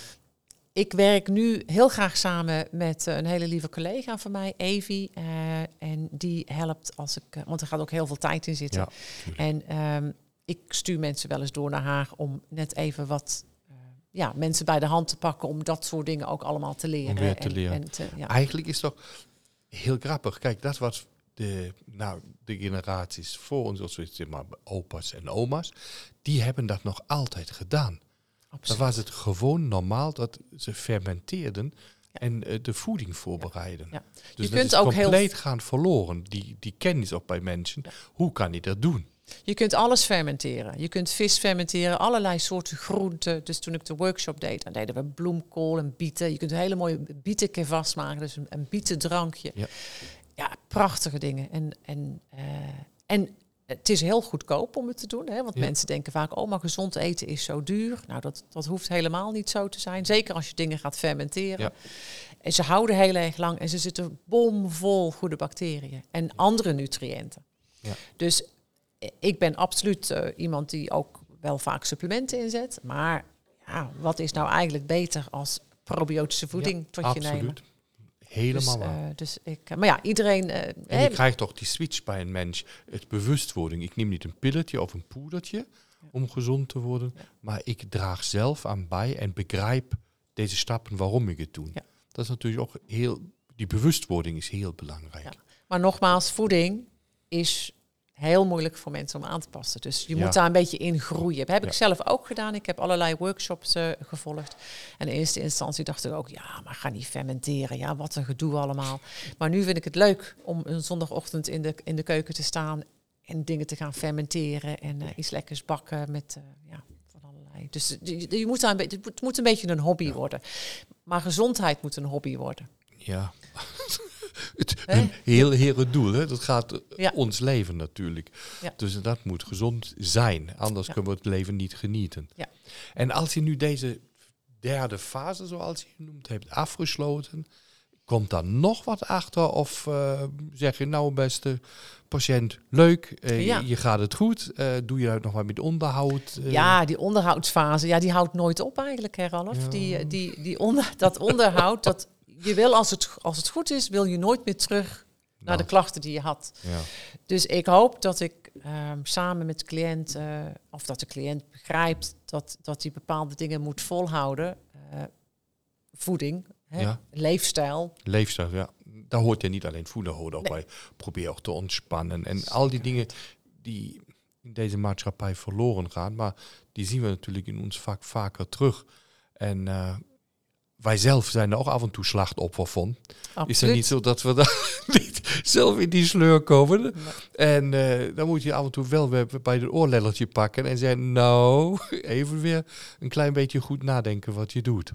ik werk nu heel graag samen met een hele lieve collega van mij, Evie. Uh, en die helpt als ik, uh, want er gaat ook heel veel tijd in zitten. Ja, en um, ik stuur mensen wel eens door naar haar om net even wat uh, ja, mensen bij de hand te pakken om dat soort dingen ook allemaal te leren. Om weer te leren. En, en te, ja. Eigenlijk is toch heel grappig. Kijk, dat was de, nou, de generaties voor ons, zeg maar opa's en oma's, die hebben dat nog altijd gedaan. Absoluut. Dan was het gewoon normaal dat ze fermenteerden ja. en uh, de voeding voorbereiden. Ja. Ja. Dus je kunt ook compleet heel... gaan verloren, die, die kennis ook bij mensen. Hoe kan je dat doen? Je kunt alles fermenteren. Je kunt vis fermenteren, allerlei soorten groenten. Dus toen ik de workshop deed, dan deden we bloemkool en bieten. Je kunt een hele mooie bietenkevas maken, dus een, een bietendrankje. Ja. ja, prachtige dingen. En, en, uh, en Het is heel goedkoop om het te doen, hè, want Ja. mensen denken vaak, oh, maar gezond eten is zo duur. Nou, dat, dat hoeft helemaal niet zo te zijn. Zeker als je dingen gaat fermenteren. Ja. En ze houden heel erg lang en ze zitten bomvol goede bacteriën en andere nutriënten. Ja. Dus eh, ik ben absoluut eh, iemand die ook wel vaak supplementen inzet. Maar ja, wat is nou eigenlijk beter als probiotische voeding tot je nemen? Helemaal dus, waar. eh, dus ik, maar ja, iedereen. eh, En je krijgt toch die switch bij een mens, het bewustwording. Ik neem niet een pilletje of een poedertje om gezond te worden, maar ik draag zelf aan bij en begrijp deze stappen waarom ik het doe. Ja. Dat is natuurlijk ook heel, die bewustwording is heel belangrijk. Ja. Maar nogmaals, voeding is heel moeilijk voor mensen om aan te passen. Dus je Ja. moet daar een beetje in groeien. Dat heb ik Ja. zelf ook gedaan. Ik heb allerlei workshops eh, gevolgd. En in eerste instantie dacht ik ook, ja, maar ga niet fermenteren. Ja, wat een gedoe allemaal. Maar nu vind ik het leuk om een zondagochtend in de, in de keuken te staan en dingen te gaan fermenteren en eh, iets lekkers bakken met eh, ja, van allerlei. Dus je, je moet daar een beetje, het moet een beetje een hobby worden. Maar gezondheid moet een hobby worden. Ja. Het, heel heren doel, hè? dat gaat Ja. ons leven natuurlijk. Ja. Dus dat moet gezond zijn, anders Ja. kunnen we het leven niet genieten. En als je nu deze derde fase, zoals je het noemt, hebt afgesloten, komt dan nog wat achter? Of eh, zeg je nou, beste patiënt, leuk, eh, Ja. je, gaat het goed, eh, doe je daar nog wat met onderhoud? Ja, die onderhoudsfase, ja, die houdt nooit op eigenlijk, hè, Ralf. Ja. Die, die, die onder, dat onderhoud, dat je wil als het, als het goed is, wil je nooit meer terug naar Nou, de klachten die je had. ja. Dus ik hoop dat ik ehm, samen met de cliënt, eh, of dat de cliënt begrijpt dat, dat hij bepaalde dingen moet volhouden. eh, voeding, hè, Ja. leefstijl. Leefstijl, ja. Daar hoort ja niet alleen voeden, hoort ook Nee. bij. Probeer ook te ontspannen. En al die dingen die in deze maatschappij verloren gaan, maar die zien we natuurlijk in ons vak vaker terug. En eh, wij zelf zijn er ook af en toe slachtoffer van. Is het niet zo dat we daar niet zelf in die sleur komen? En eh, dan moet je af en toe wel weer bij het oorlelletje pakken en zeggen, nou, even weer een klein beetje goed nadenken wat je doet.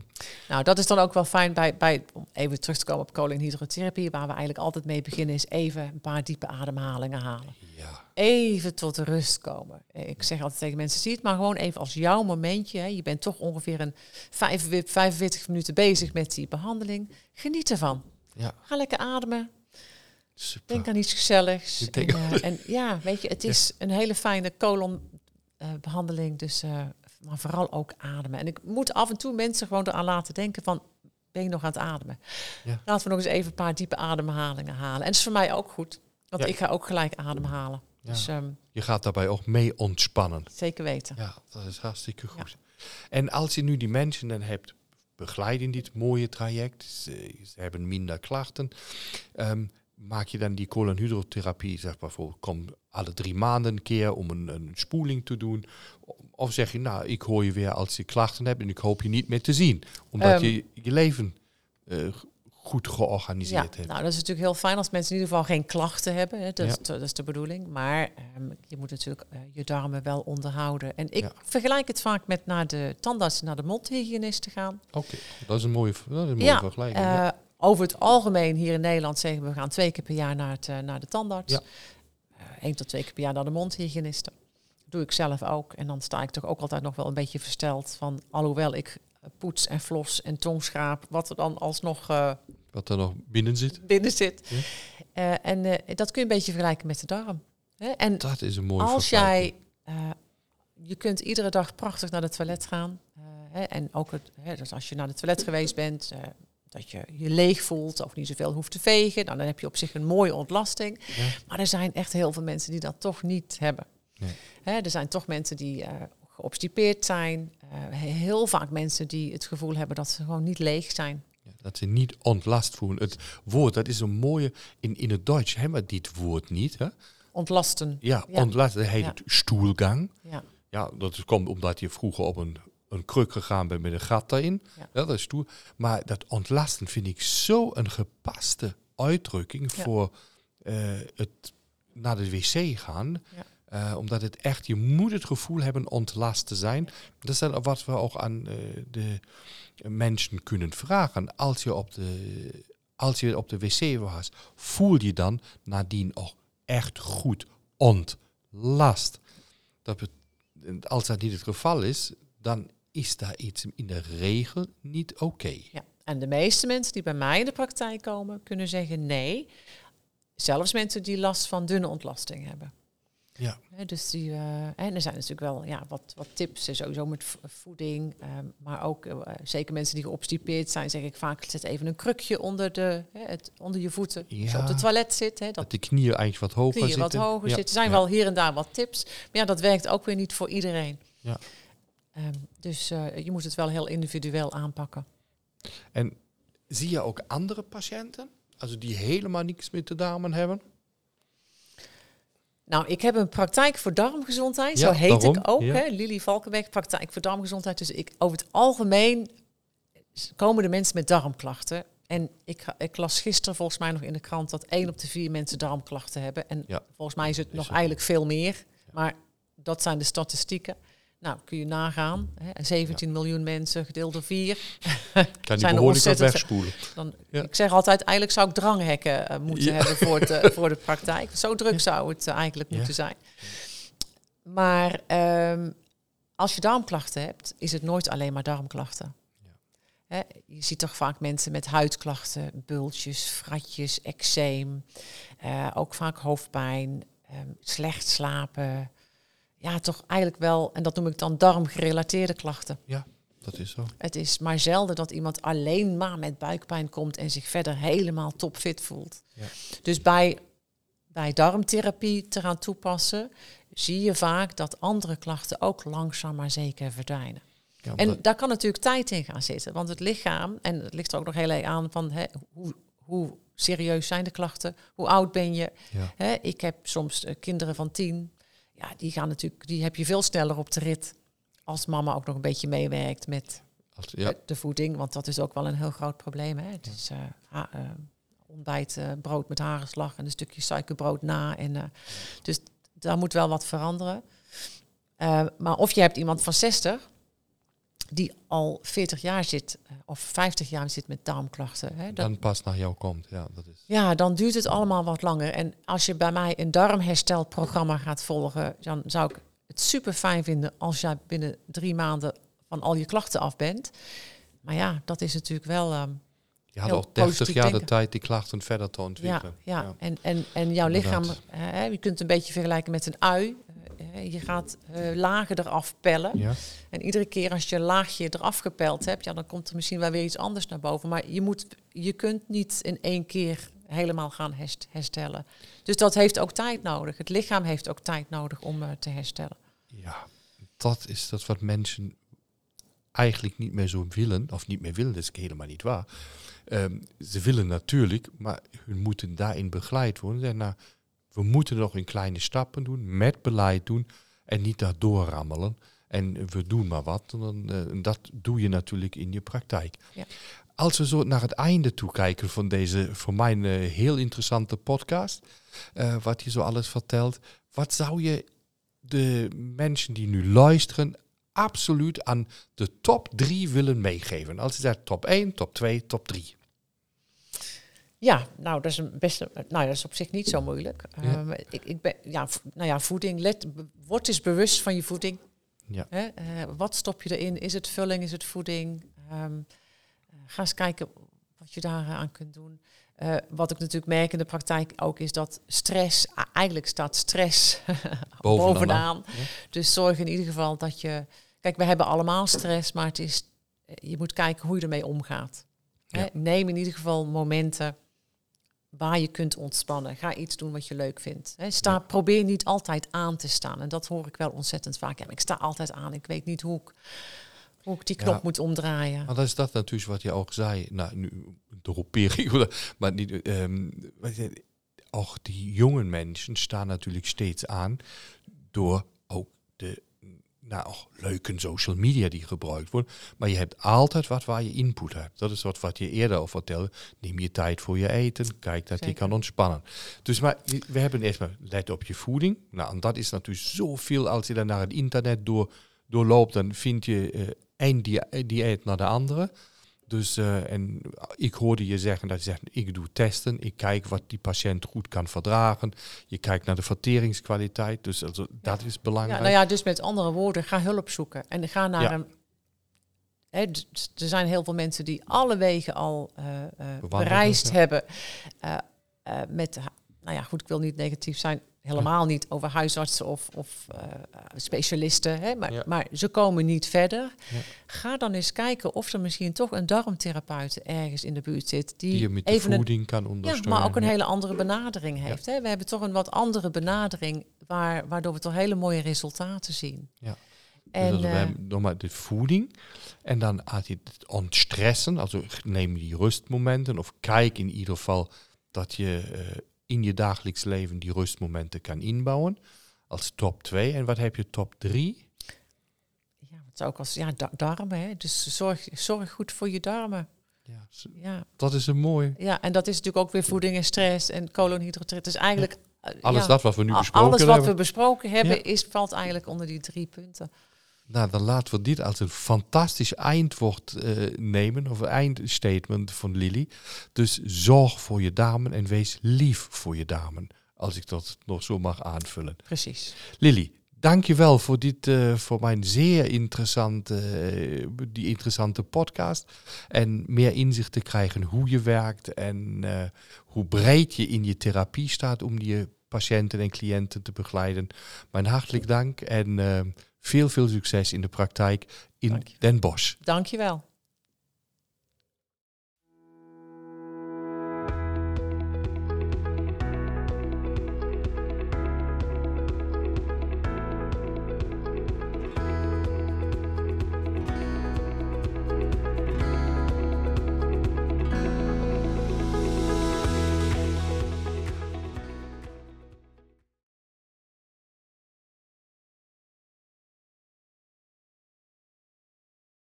Nou, dat is dan ook wel fijn bij, bij om even terug te komen op koolhydraterapie, waar we eigenlijk altijd mee beginnen, is even een paar diepe ademhalingen halen. Ja, Even tot rust komen. Ik zeg altijd tegen mensen, zie het maar gewoon even als jouw momentje. Hè. Je bent toch ongeveer een 45, 45 minuten bezig met die behandeling. Geniet ervan. ja, Ga lekker ademen. super. Denk aan iets gezelligs. En, eh, en ja, weet je, het is een hele fijne colonbehandeling. dus, eh, maar vooral ook ademen. En ik moet af en toe mensen gewoon eraan laten denken van, ben je nog aan het ademen? Ja. Laten we nog eens even een paar diepe ademhalingen halen. En dat is voor mij ook goed. Want ik ga ook gelijk ademhalen. Ja. Dus ehm, Je gaat daarbij ook mee ontspannen. zeker weten. Ja, dat is hartstikke goed. En als je nu die mensen dan hebt begeleid in dit mooie traject, ze, ze hebben minder klachten, ehm, maak je dan die koolhydraterapie, zeg bijvoorbeeld, kom alle drie maanden een keer om een, een spoeling te doen? Of zeg je, nou, ik hoor je weer als je klachten hebt en ik hoop je niet meer te zien, omdat Ehm. je je leven eh, goed Ja, georganiseerd hebt. nou dat is natuurlijk heel fijn als mensen in ieder geval geen klachten hebben. Hè. Dat, Ja. is, dat is de bedoeling. Maar ehm, je moet natuurlijk eh, je darmen wel onderhouden. En ik Ja. vergelijk het vaak met naar de tandarts, naar de mondhygiënist te gaan. Oké, dat is een mooie, dat is een mooie Ja, vergelijking. ja. Eh, over het algemeen hier in Nederland zeggen we, we gaan twee keer per jaar naar, het, eh, naar de tandarts. Ja. Eén tot twee keer per jaar naar de mondhygiëniste. Doe ik zelf ook. En dan sta ik toch ook altijd nog wel een beetje versteld van, alhoewel ik poets en flos en tongschraap, wat er dan alsnog eh, Wat er nog binnen zit, binnen zit. Ja. Eh, en eh, dat kun je een beetje vergelijken met de darm. Hè? En dat is een mooie als jij, je kunt iedere dag prachtig naar het toilet gaan. hè, en ook het, hè, dus als je naar het toilet geweest bent, dat je je leeg voelt of niet zoveel hoeft te vegen. Nou, dan heb je op zich een mooie ontlasting. Ja. Maar er zijn echt heel veel mensen die dat toch niet hebben. Nee. Hè, er zijn toch mensen die geobstipeerd zijn. Eh, heel vaak mensen die het gevoel hebben dat ze gewoon niet leeg zijn. Ja, dat ze niet ontlast voelen. Het woord, dat is een mooie... In, in het Duits hebben we dit woord niet. Hè? Ontlasten. Ja, Ja. ontlast, dat heet het stoelgang. Ja. Ja, dat komt omdat je vroeger op een, een kruk gegaan bent met een gat daarin. Ja. Ja. dat is stoel. Maar dat ontlasten vind ik zo een gepaste uitdrukking Ja. voor eh, het naar de wc gaan. Ja. Eh, omdat het echt, je moet het gevoel hebben ontlast te zijn. Dat is wat we ook aan eh, de mensen kunnen vragen. Als je op de, als je op de wc was, voel je dan nadien ook echt goed last. Dat als dat niet het geval is, dan is daar iets in de regel niet oké. Ja. En de meeste mensen die bij mij in de praktijk komen, kunnen zeggen nee. Zelfs mensen die last van dunne ontlasting hebben. Ja. Dus die, eh, en er zijn natuurlijk wel ja, wat, wat tips, sowieso met vo- voeding. ehm, maar ook eh, zeker mensen die geobstipeerd zijn, zeg ik vaak, zet even een krukje onder, de, het, onder je voeten. Als je op het toilet zit, hè, dat Dat de knieën eigenlijk wat hoger knieën zitten. wat hoger Ja. zitten. Er zijn Ja. wel hier en daar wat tips. Maar ja, dat werkt ook weer niet voor iedereen. Ja. Ehm, dus eh, je moet het wel heel individueel aanpakken. En zie je ook andere patiënten? Also die helemaal niks met de darmen hebben? Nou, ik heb een praktijk voor darmgezondheid. Ja, zo heet daarom, ik ook. ja. Hè? Lily Valkenberg, praktijk voor darmgezondheid. Dus ik, over het algemeen komen de mensen met darmklachten. En ik, ik las gisteren volgens mij nog in de krant dat één op de vier mensen darmklachten hebben. En Ja. volgens mij is het Is nog het eigenlijk veel meer. Maar dat zijn de statistieken. Nou, kun je nagaan. Hè? 17 miljoen mensen gedeeld door vier. Kan die Zijn behoorlijk wat wegspoelen. Dan, Ja. Ik zeg altijd, eigenlijk zou ik dranghekken eh, moeten Ja. hebben voor, het, eh, voor de praktijk. Zo druk zou het eh, eigenlijk moeten zijn. Maar ehm, als je darmklachten hebt, is het nooit alleen maar darmklachten. Hè, je ziet toch vaak mensen met huidklachten, bultjes, fratjes, eczeem. ook vaak hoofdpijn, ehm, slecht slapen. Ja, toch eigenlijk wel, en dat noem ik dan darmgerelateerde klachten. Dat is zo. Het is maar zelden dat iemand alleen maar met buikpijn komt en zich verder helemaal topfit voelt. Ja. Dus bij, bij darmtherapie te gaan toepassen, zie je vaak dat andere klachten ook langzaam maar zeker verdwijnen. Ja, En dat- daar kan natuurlijk tijd in gaan zitten, want het lichaam, en het ligt er ook nog heel erg aan van hè, hoe, hoe serieus zijn de klachten, hoe oud ben je. ja. Hè, ik heb soms eh, kinderen van tien, ja, die gaan natuurlijk, die heb je veel sneller op de rit als mama ook nog een beetje meewerkt met Als, ja. de voeding, want dat is ook wel een heel groot probleem. Hè? Het is ha- eh, ontbijt, eh, brood met hagelslag en een stukje suikerbrood na. En, dus daar moet wel wat veranderen. Maar of je hebt iemand van 60 die al 40 jaar zit eh, of 50 jaar zit met darmklachten. Hè? Dat, dan pas naar jou komt. Ja, dat is. ja, dan duurt het allemaal wat langer. En als je bij mij een darmherstelprogramma gaat volgen, dan zou ik het super fijn vinden als jij binnen drie maanden van al je klachten af bent. Maar ja, dat is natuurlijk wel. ehm, Je had al 30 positief jaar de tijd die klachten verder te ja, ontwikkelen. ja. En, en, en jouw lichaam, hè, je kunt het een beetje vergelijken met een ui. Je gaat eh, lagen eraf pellen. Ja. En iedere keer als je een laagje eraf gepeld hebt, ja, dan komt er misschien wel weer iets anders naar boven. Maar je, moet, je kunt niet in één keer helemaal gaan herst- herstellen. Dus dat heeft ook tijd nodig. Het lichaam heeft ook tijd nodig om eh, te herstellen. ja, dat is dat wat mensen eigenlijk niet meer zo willen. Of niet meer willen, dat is helemaal niet waar. Ehm, ze willen natuurlijk, maar hun moeten daarin begeleid worden. Zeggen, nou, we moeten nog in kleine stappen doen, met beleid doen en niet daardoor rammelen. En we doen maar wat. En eh, en dat doe je natuurlijk in je praktijk. Ja. Als we zo naar het einde toe kijken van deze voor mij een eh, heel interessante podcast, eh, wat je zo alles vertelt, wat zou je de mensen die nu luisteren absoluut aan de top drie willen meegeven? Als je zegt top 1, top 2, top 3. Ja, nou dat is een best, nou dat is op zich niet zo moeilijk. Ja. Ehm, ik, ik ben, ja, nou ja, voeding. Let, word eens bewust van je voeding. Ja. Hè? Eh, wat stop je erin? Is het vulling? Is het voeding? Ehm, eh, ga eens kijken wat je daar aan kunt doen. Eh, wat ik natuurlijk merk in de praktijk ook is dat stress, eigenlijk staat stress Bovenaan. bovenaan. Ja. Dus zorg in ieder geval dat je. Kijk, we hebben allemaal stress, maar het is, je moet kijken hoe je ermee omgaat. Hè? Neem in ieder geval momenten waar je kunt ontspannen. Ga iets doen wat je leuk vindt. Sta, Ja. Probeer niet altijd aan te staan. En dat hoor ik wel ontzettend vaak. Ik sta altijd aan. Ik weet niet hoe ik, hoe ik die knop Ja. moet omdraaien. Maar dat is dat natuurlijk wat je ook zei. Nou, nu roepeer ik, maar niet, ehm, ook die jonge mensen staan natuurlijk steeds aan door ook de nou, ook leuke social media die gebruikt worden. Maar je hebt altijd wat waar je input hebt. Dat is wat, wat je eerder al vertelde. Neem je tijd voor je eten. Kijk dat je kan ontspannen. Dus maar we hebben eerst maar let op je voeding. Nou, en dat is natuurlijk zoveel als je dan naar het internet door, doorloopt. Dan vind je eh één dia- dieet naar de andere. Dus, uh, en ik hoorde je zeggen dat je zegt, ik doe testen, ik kijk wat die patiënt goed kan verdragen. Je kijkt naar de verteringskwaliteit, dus also, dat is belangrijk. Ja, nou ja, dus met andere woorden, ga hulp zoeken en ga naar een... Hè, er zijn heel veel mensen die alle wegen al uh, uh, bereisd hebben met, nou ja, goed, ik wil niet negatief zijn, helemaal niet over huisartsen of, of uh, specialisten, hè, maar, maar ze komen niet verder. Ja. Ga dan eens kijken of er misschien toch een darmtherapeut ergens in de buurt zit die, die je met de voeding een, kan ondersteunen. Ja, maar ook een hele andere benadering heeft. Hè. We hebben toch een wat andere benadering waar, waardoor we toch hele mooie resultaten zien. Ja. En, dus maar de voeding en dan had je het ontstressen, also neem die rustmomenten of kijk in ieder geval dat je uh, in je dagelijks leven die rustmomenten kan inbouwen. Als top 2. En wat heb je top 3? Ja, wat zou ik als ja, darmen. Hè? Dus zorg, zorg goed voor je darmen. Ja, ja, dat is een mooi. Ja, en dat is natuurlijk ook weer voeding en stress en koolhydraten. Dus eigenlijk ja. alles ja, dat wat we nu besproken alles hebben. Alles wat we besproken hebben is, valt eigenlijk onder die drie punten. Nou, dan laten we dit als een fantastisch eindwoord uh, nemen, of een eindstatement van Lily. Dus zorg voor je damen en wees lief voor je damen, als ik dat nog zo mag aanvullen. Precies. Lily, dankjewel voor dit, uh, voor mijn zeer interessante, uh, die interessante podcast. En meer inzicht te krijgen hoe je werkt en hoe breed je in je therapie staat om je patiënten en cliënten te begeleiden. Mijn hartelijk dank en veel, veel succes in de praktijk in Den Bosch. Dankjewel.